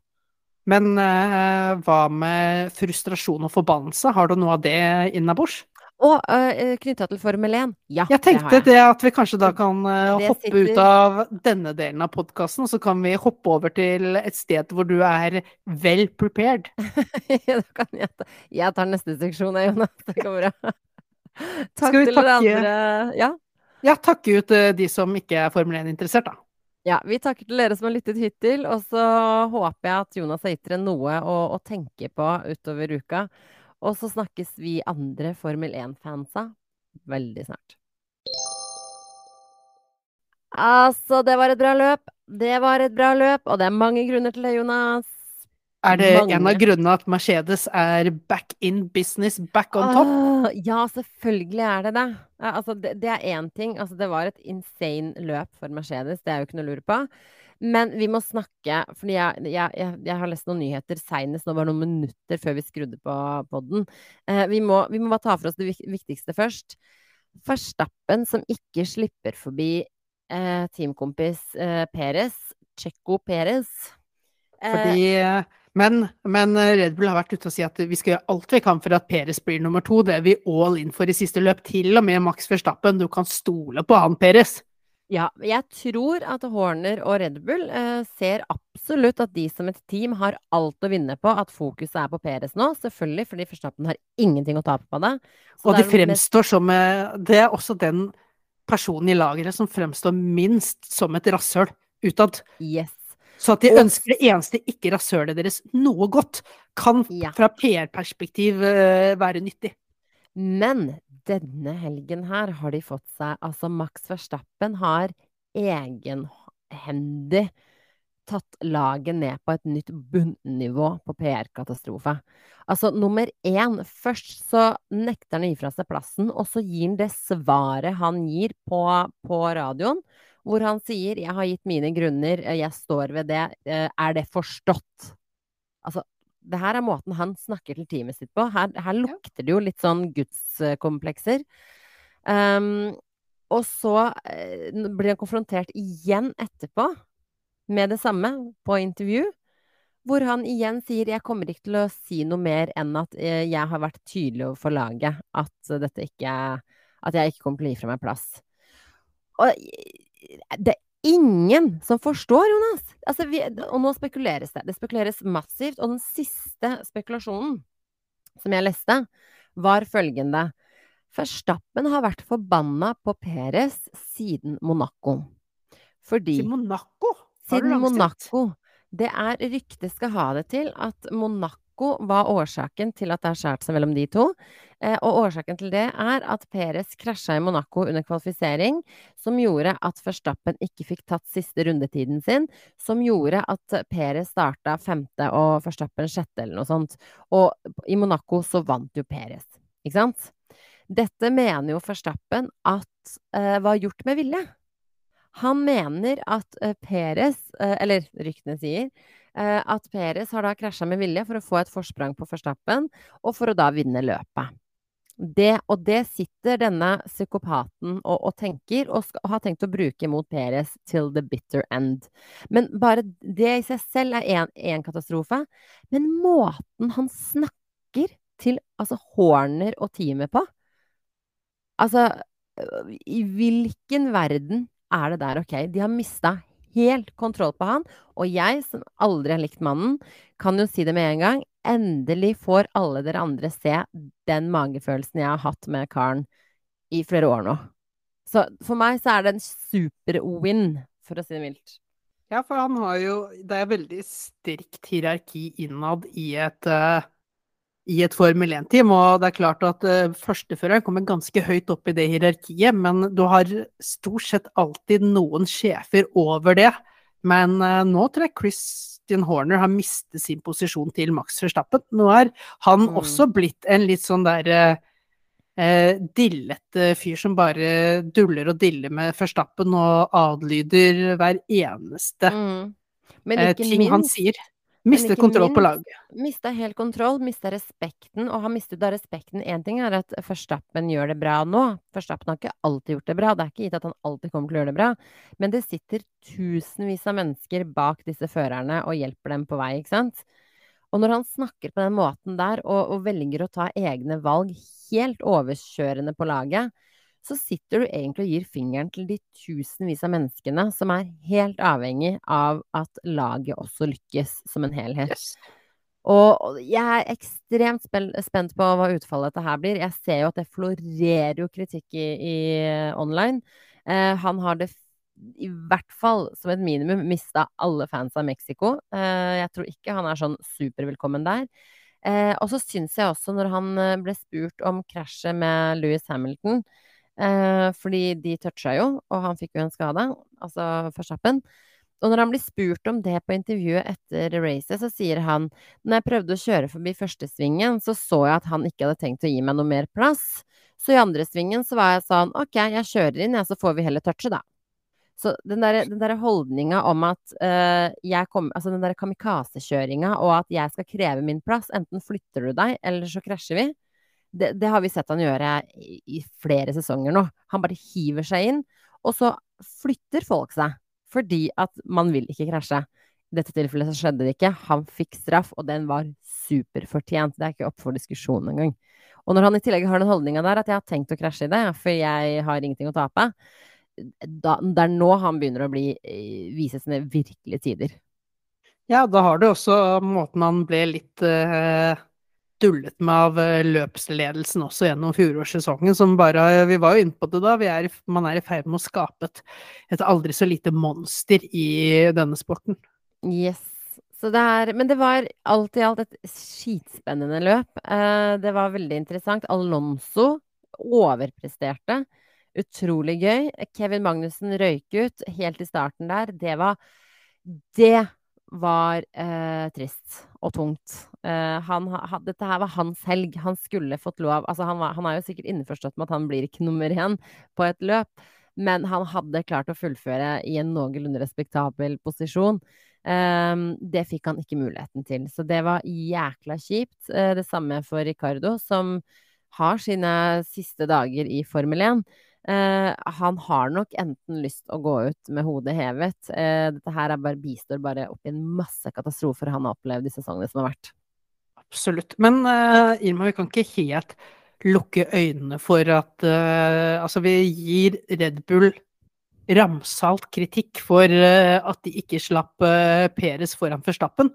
Men uh, hva med frustrasjon og forbannelse? Har du noe av det innabords? Og uh, knytta til Formel 1. Ja, Jeg det tenkte jeg. det at vi kanskje da kan uh, hoppe sitter- ut av denne delen av podkasten, og så kan vi hoppe over til et sted hvor du er well prepared. <laughs> da kan jeg ta Jeg tar neste seksjon, jeg, Jonas. Det går bra. Takk Skal vi til dere takke- andre. Ja. Ja, takke ut eh, de som ikke er Formel 1-interessert, da. Ja, vi takker til dere som har lyttet hittil, og så håper jeg at Jonas har gitt dere noe å, å tenke på utover uka. Og så snakkes vi andre Formel 1-fansa veldig snart. Altså, det var et bra løp. Det var et bra løp, og det er mange grunner til det, Jonas. Er det en av grunnene at Mercedes er back in business, back on top? Ah, ja, selvfølgelig er det det. Altså, det, det er én ting. Altså, det var et insane løp for Mercedes, det er jo ikke noe å lure på. Men vi må snakke, fordi jeg, jeg, jeg, jeg har lest noen nyheter seinest, nå bare noen minutter før vi skrudde på podden. Eh, vi, må, vi må bare ta for oss det viktigste først. Verstappen som ikke slipper forbi eh, teamkompis eh, Peres, Checo Perez. Eh, Fordi, eh, men, men Red Bull har vært ute og si at vi skal gjøre alt vi kan for at Peres blir nummer to. Det er vi all in for i siste løp, til og med Max Verstappen. Du kan stole på han, Peres. Ja, jeg tror at Horner og Red Bull eh, ser absolutt at de som et team har alt å vinne på at fokuset er på Peres nå. Selvfølgelig, fordi Verstappen har ingenting å tape på det. Så Og det mest- fremstår som eh, Det er også den personen i lageret som fremstår minst som et rasshøl utad. Yes. Så at de Og- ønsker det eneste ikke rasølet deres noe godt, kan Ja. fra PR-perspektiv eh, være nyttig. Men denne helgen her har de fått seg Altså, Max Verstappen har egenhendig tatt laget ned på et nytt bunnivå på PR-katastrofe. Altså, nummer én Først så nekter han å gi fra seg plassen, og så gir han det svaret han gir på, på radioen, hvor han sier 'Jeg har gitt mine grunner, eh, jeg står ved det, eh, er det forstått?' Altså, det her er måten han snakker til teamet sitt på. Her, her lukter det jo litt sånn gudskomplekser. Um, og så eh, blir han konfrontert igjen etterpå med det samme på intervju, hvor han igjen sier 'jeg kommer ikke til å si noe mer enn at jeg har vært tydelig overfor laget at dette ikke At jeg ikke kommer til å gi fra meg plass'. Og eh, er ingen som forstår, Jonas. Altså, vi, og nå spekuleres det. Det spekuleres massivt. Og den siste spekulasjonen som jeg leste, var følgende. Verstappen har vært forbanna på Peres siden Monaco. Fordi Siden Monaco? Siden Monaco. Det er Ryktet skal ha det til at Monaco var årsaken til at det har skåret seg mellom de to. Eh, og årsaken til det er at Peres krasja i Monaco under kvalifisering, som gjorde at Verstappen ikke fikk tatt siste rundetiden sin, som gjorde at Peres starta femte og Verstappen sjette, eller noe sånt. Og i Monaco så vant jo Peres, ikke sant? Dette mener jo Verstappen at eh, var gjort med vilje. Han mener at eh, Peres, eh, eller ryktene sier, at Peres har da krasja med vilje for å få et forsprang på Forstappen, og for å da vinne løpet. Det, og det sitter denne psykopaten og, og tenker, og, skal, og, har tenkt å bruke mot Peres til the bitter end. Men bare det i seg selv er én katastrofe. Men måten han snakker til altså Horner og teamet på Altså, i hvilken verden er det der ok? De har mista helt kontroll på han. Og jeg, som aldri har likt mannen, kan jo si det med en gang. Endelig får alle dere andre se den magefølelsen jeg har hatt med karen i flere år nå. Så for meg så er det en super-win, for å si det mildt. Ja, for han har jo Det er veldig strikt hierarki innad i et uh i et Formel 1-team. Og det er klart at uh, førsteføreren kommer ganske høyt opp i det hierarkiet, men du har stort sett alltid noen sjefer over det. Men uh, nå tror jeg Christian Horner har mistet sin posisjon til Max Verstappen. Nå er han mm. også blitt en litt sånn der uh, dillete fyr som bare duller og diller med Verstappen og adlyder hver eneste mm. ting minst, han sier. Mistet kontroll på laget. Mista helt kontroll, mista respekten, og har mistet da respekten. Én ting er at Verstappen gjør det bra nå. Verstappen har ikke alltid gjort det bra. Det er ikke gitt at han alltid kommer til å gjøre det bra. Men det sitter tusenvis av mennesker bak disse førerne og hjelper dem på vei, ikke sant? Og når han snakker på den måten der, og, og velger å ta egne valg helt overkjørende på laget, så sitter du egentlig og gir fingeren til de tusenvis av menneskene som er helt avhengig av at laget også lykkes som en helhet. Yes. Og jeg er ekstremt spent på hva utfallet dette her blir. Jeg ser jo at det florerer jo kritikk i, i online. Eh, han har det i hvert fall som et minimum mista alle fans av Mexico. Eh, jeg tror ikke han er sånn supervelkommen der. Eh, og så syns jeg også, når han eh, ble spurt om krasjet med Louis Hamilton, Eh, fordi de toucha jo, og han fikk jo en skade, altså Verstappen. Og når han blir spurt om det på intervjuet etter racet, så sier han når jeg prøvde å kjøre forbi første svingen, så så jeg at han ikke hadde tenkt å gi meg noe mer plass. Så i andre svingen så var jeg sånn ok, jeg kjører inn, ja, så får vi heller touche, da. Så den der, den der holdninga om at uh, jeg kom, Altså den der kamikazekjøringa og at jeg skal kreve min plass, enten flytter du deg, eller så krasjer vi det, det, har vi sett han gjøre i, flere sesonger nå. Han bare hiver seg inn, og så flytter folk seg. Fordi at man vil ikke krasje. I dette tilfellet så skjedde det ikke. Han fikk straff, og den var superfortjent. Det er ikke opp for diskusjon engang. Og når han i tillegg har den holdninga der at jeg har tenkt å krasje i det, for jeg har ingenting å tape, da, det er nå han begynner å bli, eh, vise sine virkelige tider. Ja, da har du også måten han ble litt uh dullet med av eh, løpsledelsen også gjennom fjorårssesongen, som bare Vi var jo inne på det da. Er, man er i ferd med å skape et, et, aldri så lite monster i denne sporten. Yes. Det er, men det var alt i alt et skitspennende løp. Eh, det var veldig interessant. Alonso overpresterte. Utrolig gøy. Kevin Magnussen røyk ut helt i starten der. Det var Det var eh, trist og tungt. Eh, han, ha, dette her var hans helg. Han skulle fått lov altså han, var, han, er jo sikkert innforstått med at han blir ikke nummer én på et løp, men han hadde klart å fullføre i en noenlunde respektabel posisjon. Eh, det fikk han ikke muligheten til, så det var jækla kjipt. Uh, det samme for Ricardo, som har sine siste dager i Formel 1. Uh, han har nok enten lyst å gå ut med hodet hevet. Uh, dette her er bare, bistår bare opp i en masse katastrofer han har opplevd de sesongene som har vært. Absolutt. Men uh, Irma, vi kan ikke helt lukke øynene for at Altså, vi gir Red Bull ramsalt kritikk for uh, at de ikke slapp uh, Peres foran Forstappen.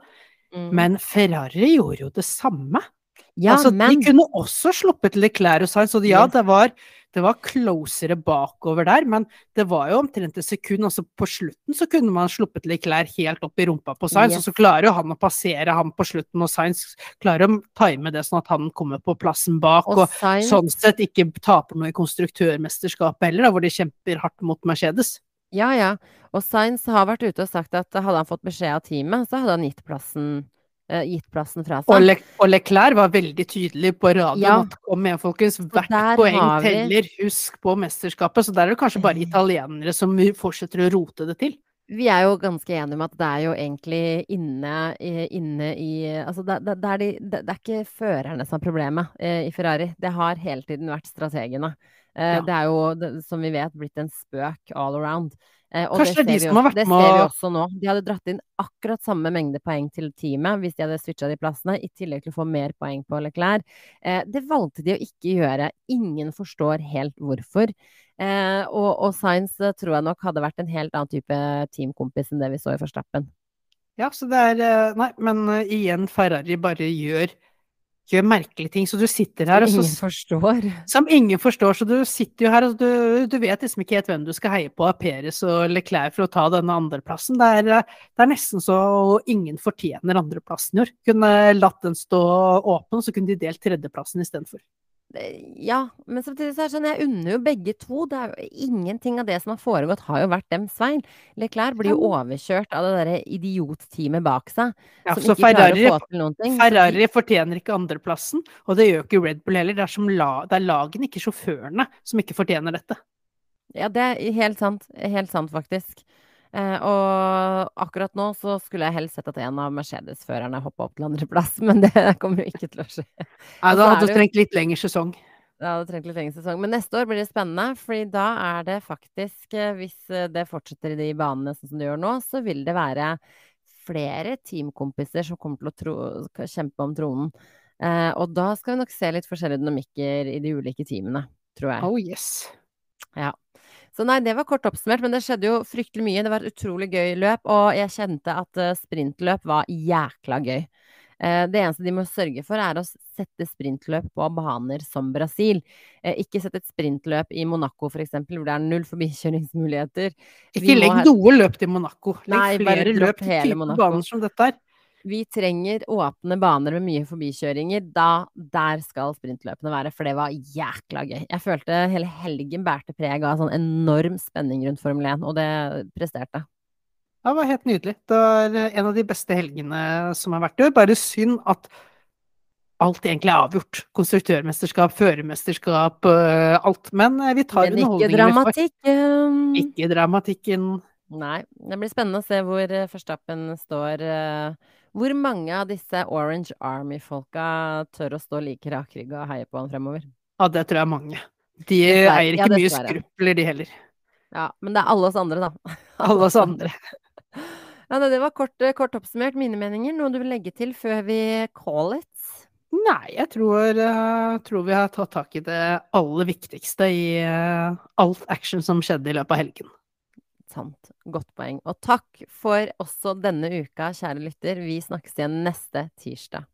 Mm. Men Ferrari gjorde jo det samme. Ja, altså, men De kunne også sluppet Leclerc og Sainz, og ja, det var, det var closere bakover der, men det var jo omtrent et sekund. Altså, på slutten så kunne man sluppet Leclerc helt opp i rumpa på Sainz, Yes. og så klarer jo han å passere ham på slutten, og Sainz klarer å time det sånn at han kommer på plassen bak. og og Sainz sånn sett ikke taper noe i konstruktørmesterskapet heller, da, hvor de kjemper hardt mot Mercedes. Ja, ja. Og Sainz har vært ute og sagt at hadde han fått beskjed av teamet, så hadde han gitt plassen, gitt plassen fra Og, seg. Le og Leclerc var veldig tydelig på radioen Ja. at kom igjen, folkens, hvert poeng teller, husk på mesterskapet. Så der er det kanskje bare italienere som fortsetter å rote det til. Vi er jo ganske enige om at det er jo egentlig inne inne i Altså, det, det, det, er de, det, det er ikke førerne som er problemet eh, i Ferrari. Det har hele tiden vært strategene. Eh, Ja. Det er jo, som vi vet, blitt en spøk all around. Eh, og Kanskje det er de som har vært det ser vi også nå. De hadde dratt inn akkurat samme mengde poeng til teamet hvis de hadde switcha de plassene, i tillegg til å få mer poeng på Leclerc. Eh, det valgte de å ikke gjøre. Ingen forstår helt hvorfor. Eh, og, og eh, tror jeg nok hadde vært en helt annen type teamkompis enn det vi så i Forstappen. Ja, så det er Nei, men igjen, Ferrari bare gjør, gjør merkelige ting. Så du sitter her, så Ingen forstår. Som ingen forstår, så du sitter jo her og du, du vet liksom ikke helt hvem du skal heie på av Peres og Leclerc for å ta denne andreplassen. Det er, det er nesten så ingen fortjener andreplassen i år. Kunne latt den stå åpen, så kunne de delt tredjeplassen istedenfor. Ja, men samtidig så er det sånn, jeg unner jo begge to. Det er jo ingenting av det som har foregått, har jo vært dems feil. Leclerc blir jo overkjørt av det derre idiotteamet bak seg, Ja, så Ferrari, ting. Så Ferrari fortjener ikke andreplassen, og det gjør ikke Red Bull heller. Det er, som la, det er lagene, ikke sjåførene, som ikke fortjener dette. Ja, det er helt sant. Helt sant, faktisk. Eh, og akkurat nå så skulle jeg helst sett at en av Mercedes-førerne hoppa opp til andreplass, <laughs> men det kommer jo ikke til å skje. Nei, da hadde det du trengt litt lengre sesong. Det hadde trengt litt lengre sesong. Men neste år blir det spennende, fordi da er det faktisk, eh, hvis eh, det fortsetter i de banene sånn som det gjør nå, så vil det være flere teamkompiser som kommer til å tro, kjempe om tronen. Eh, og da skal vi nok se litt forskjellige dynamikker i de ulike teamene, tror jeg. Oh yes. Så nei, det var kort oppsummert, men det skjedde jo fryktelig mye. Det var et utrolig gøy løp, og jeg kjente at eh, sprintløp var jækla gøy. Eh, det eneste de må sørge for, er å sette sprintløp på baner som Brasil. Eh, ikke sette et sprintløp i Monaco, for eksempel, hvor det er null forbikjøringsmuligheter. Ikke legg noe løp til Monaco. Legg Nei, flere løp til type baner som dette her. Vi trenger åpne baner med mye forbikjøringer. Da, der skal sprintløpene være, for det var jækla gøy. Jeg følte hele helgen bærte preg av sånn enorm spenning rundt Formel 1, og det presterte. Ja, det var helt nydelig. Det var eh, en av de beste helgene som har vært i år. Bare synd at alt egentlig er avgjort. Konstruktørmesterskap, førermesterskap, øh, alt. Men eh, vi tar Men ikke underholdningen vi får. dramatikken. Ikke dramatikken. Nei. Det blir spennende å se hvor forstappen står. Hvor mange av disse Orange Army-folka tør å stå like rakrygga og heie på han fremover? Ja, det tror jeg er mange. De Dessverre. eier Ja, ikke mye dessverre. skrupler, de heller. Ja, men det er alle oss andre, da. <laughs> Alle oss andre. <laughs> Ja, det var kort, eh, kort oppsummert mine meninger. Noe du vil legge til før vi call it? Nei, jeg tror, uh, tror vi har tatt tak i det aller viktigste i uh, alt action som skjedde i løpet av helgen. Sant. Godt poeng. Og takk for også denne uka, kjære lytter. Vi snakkes igjen neste tirsdag.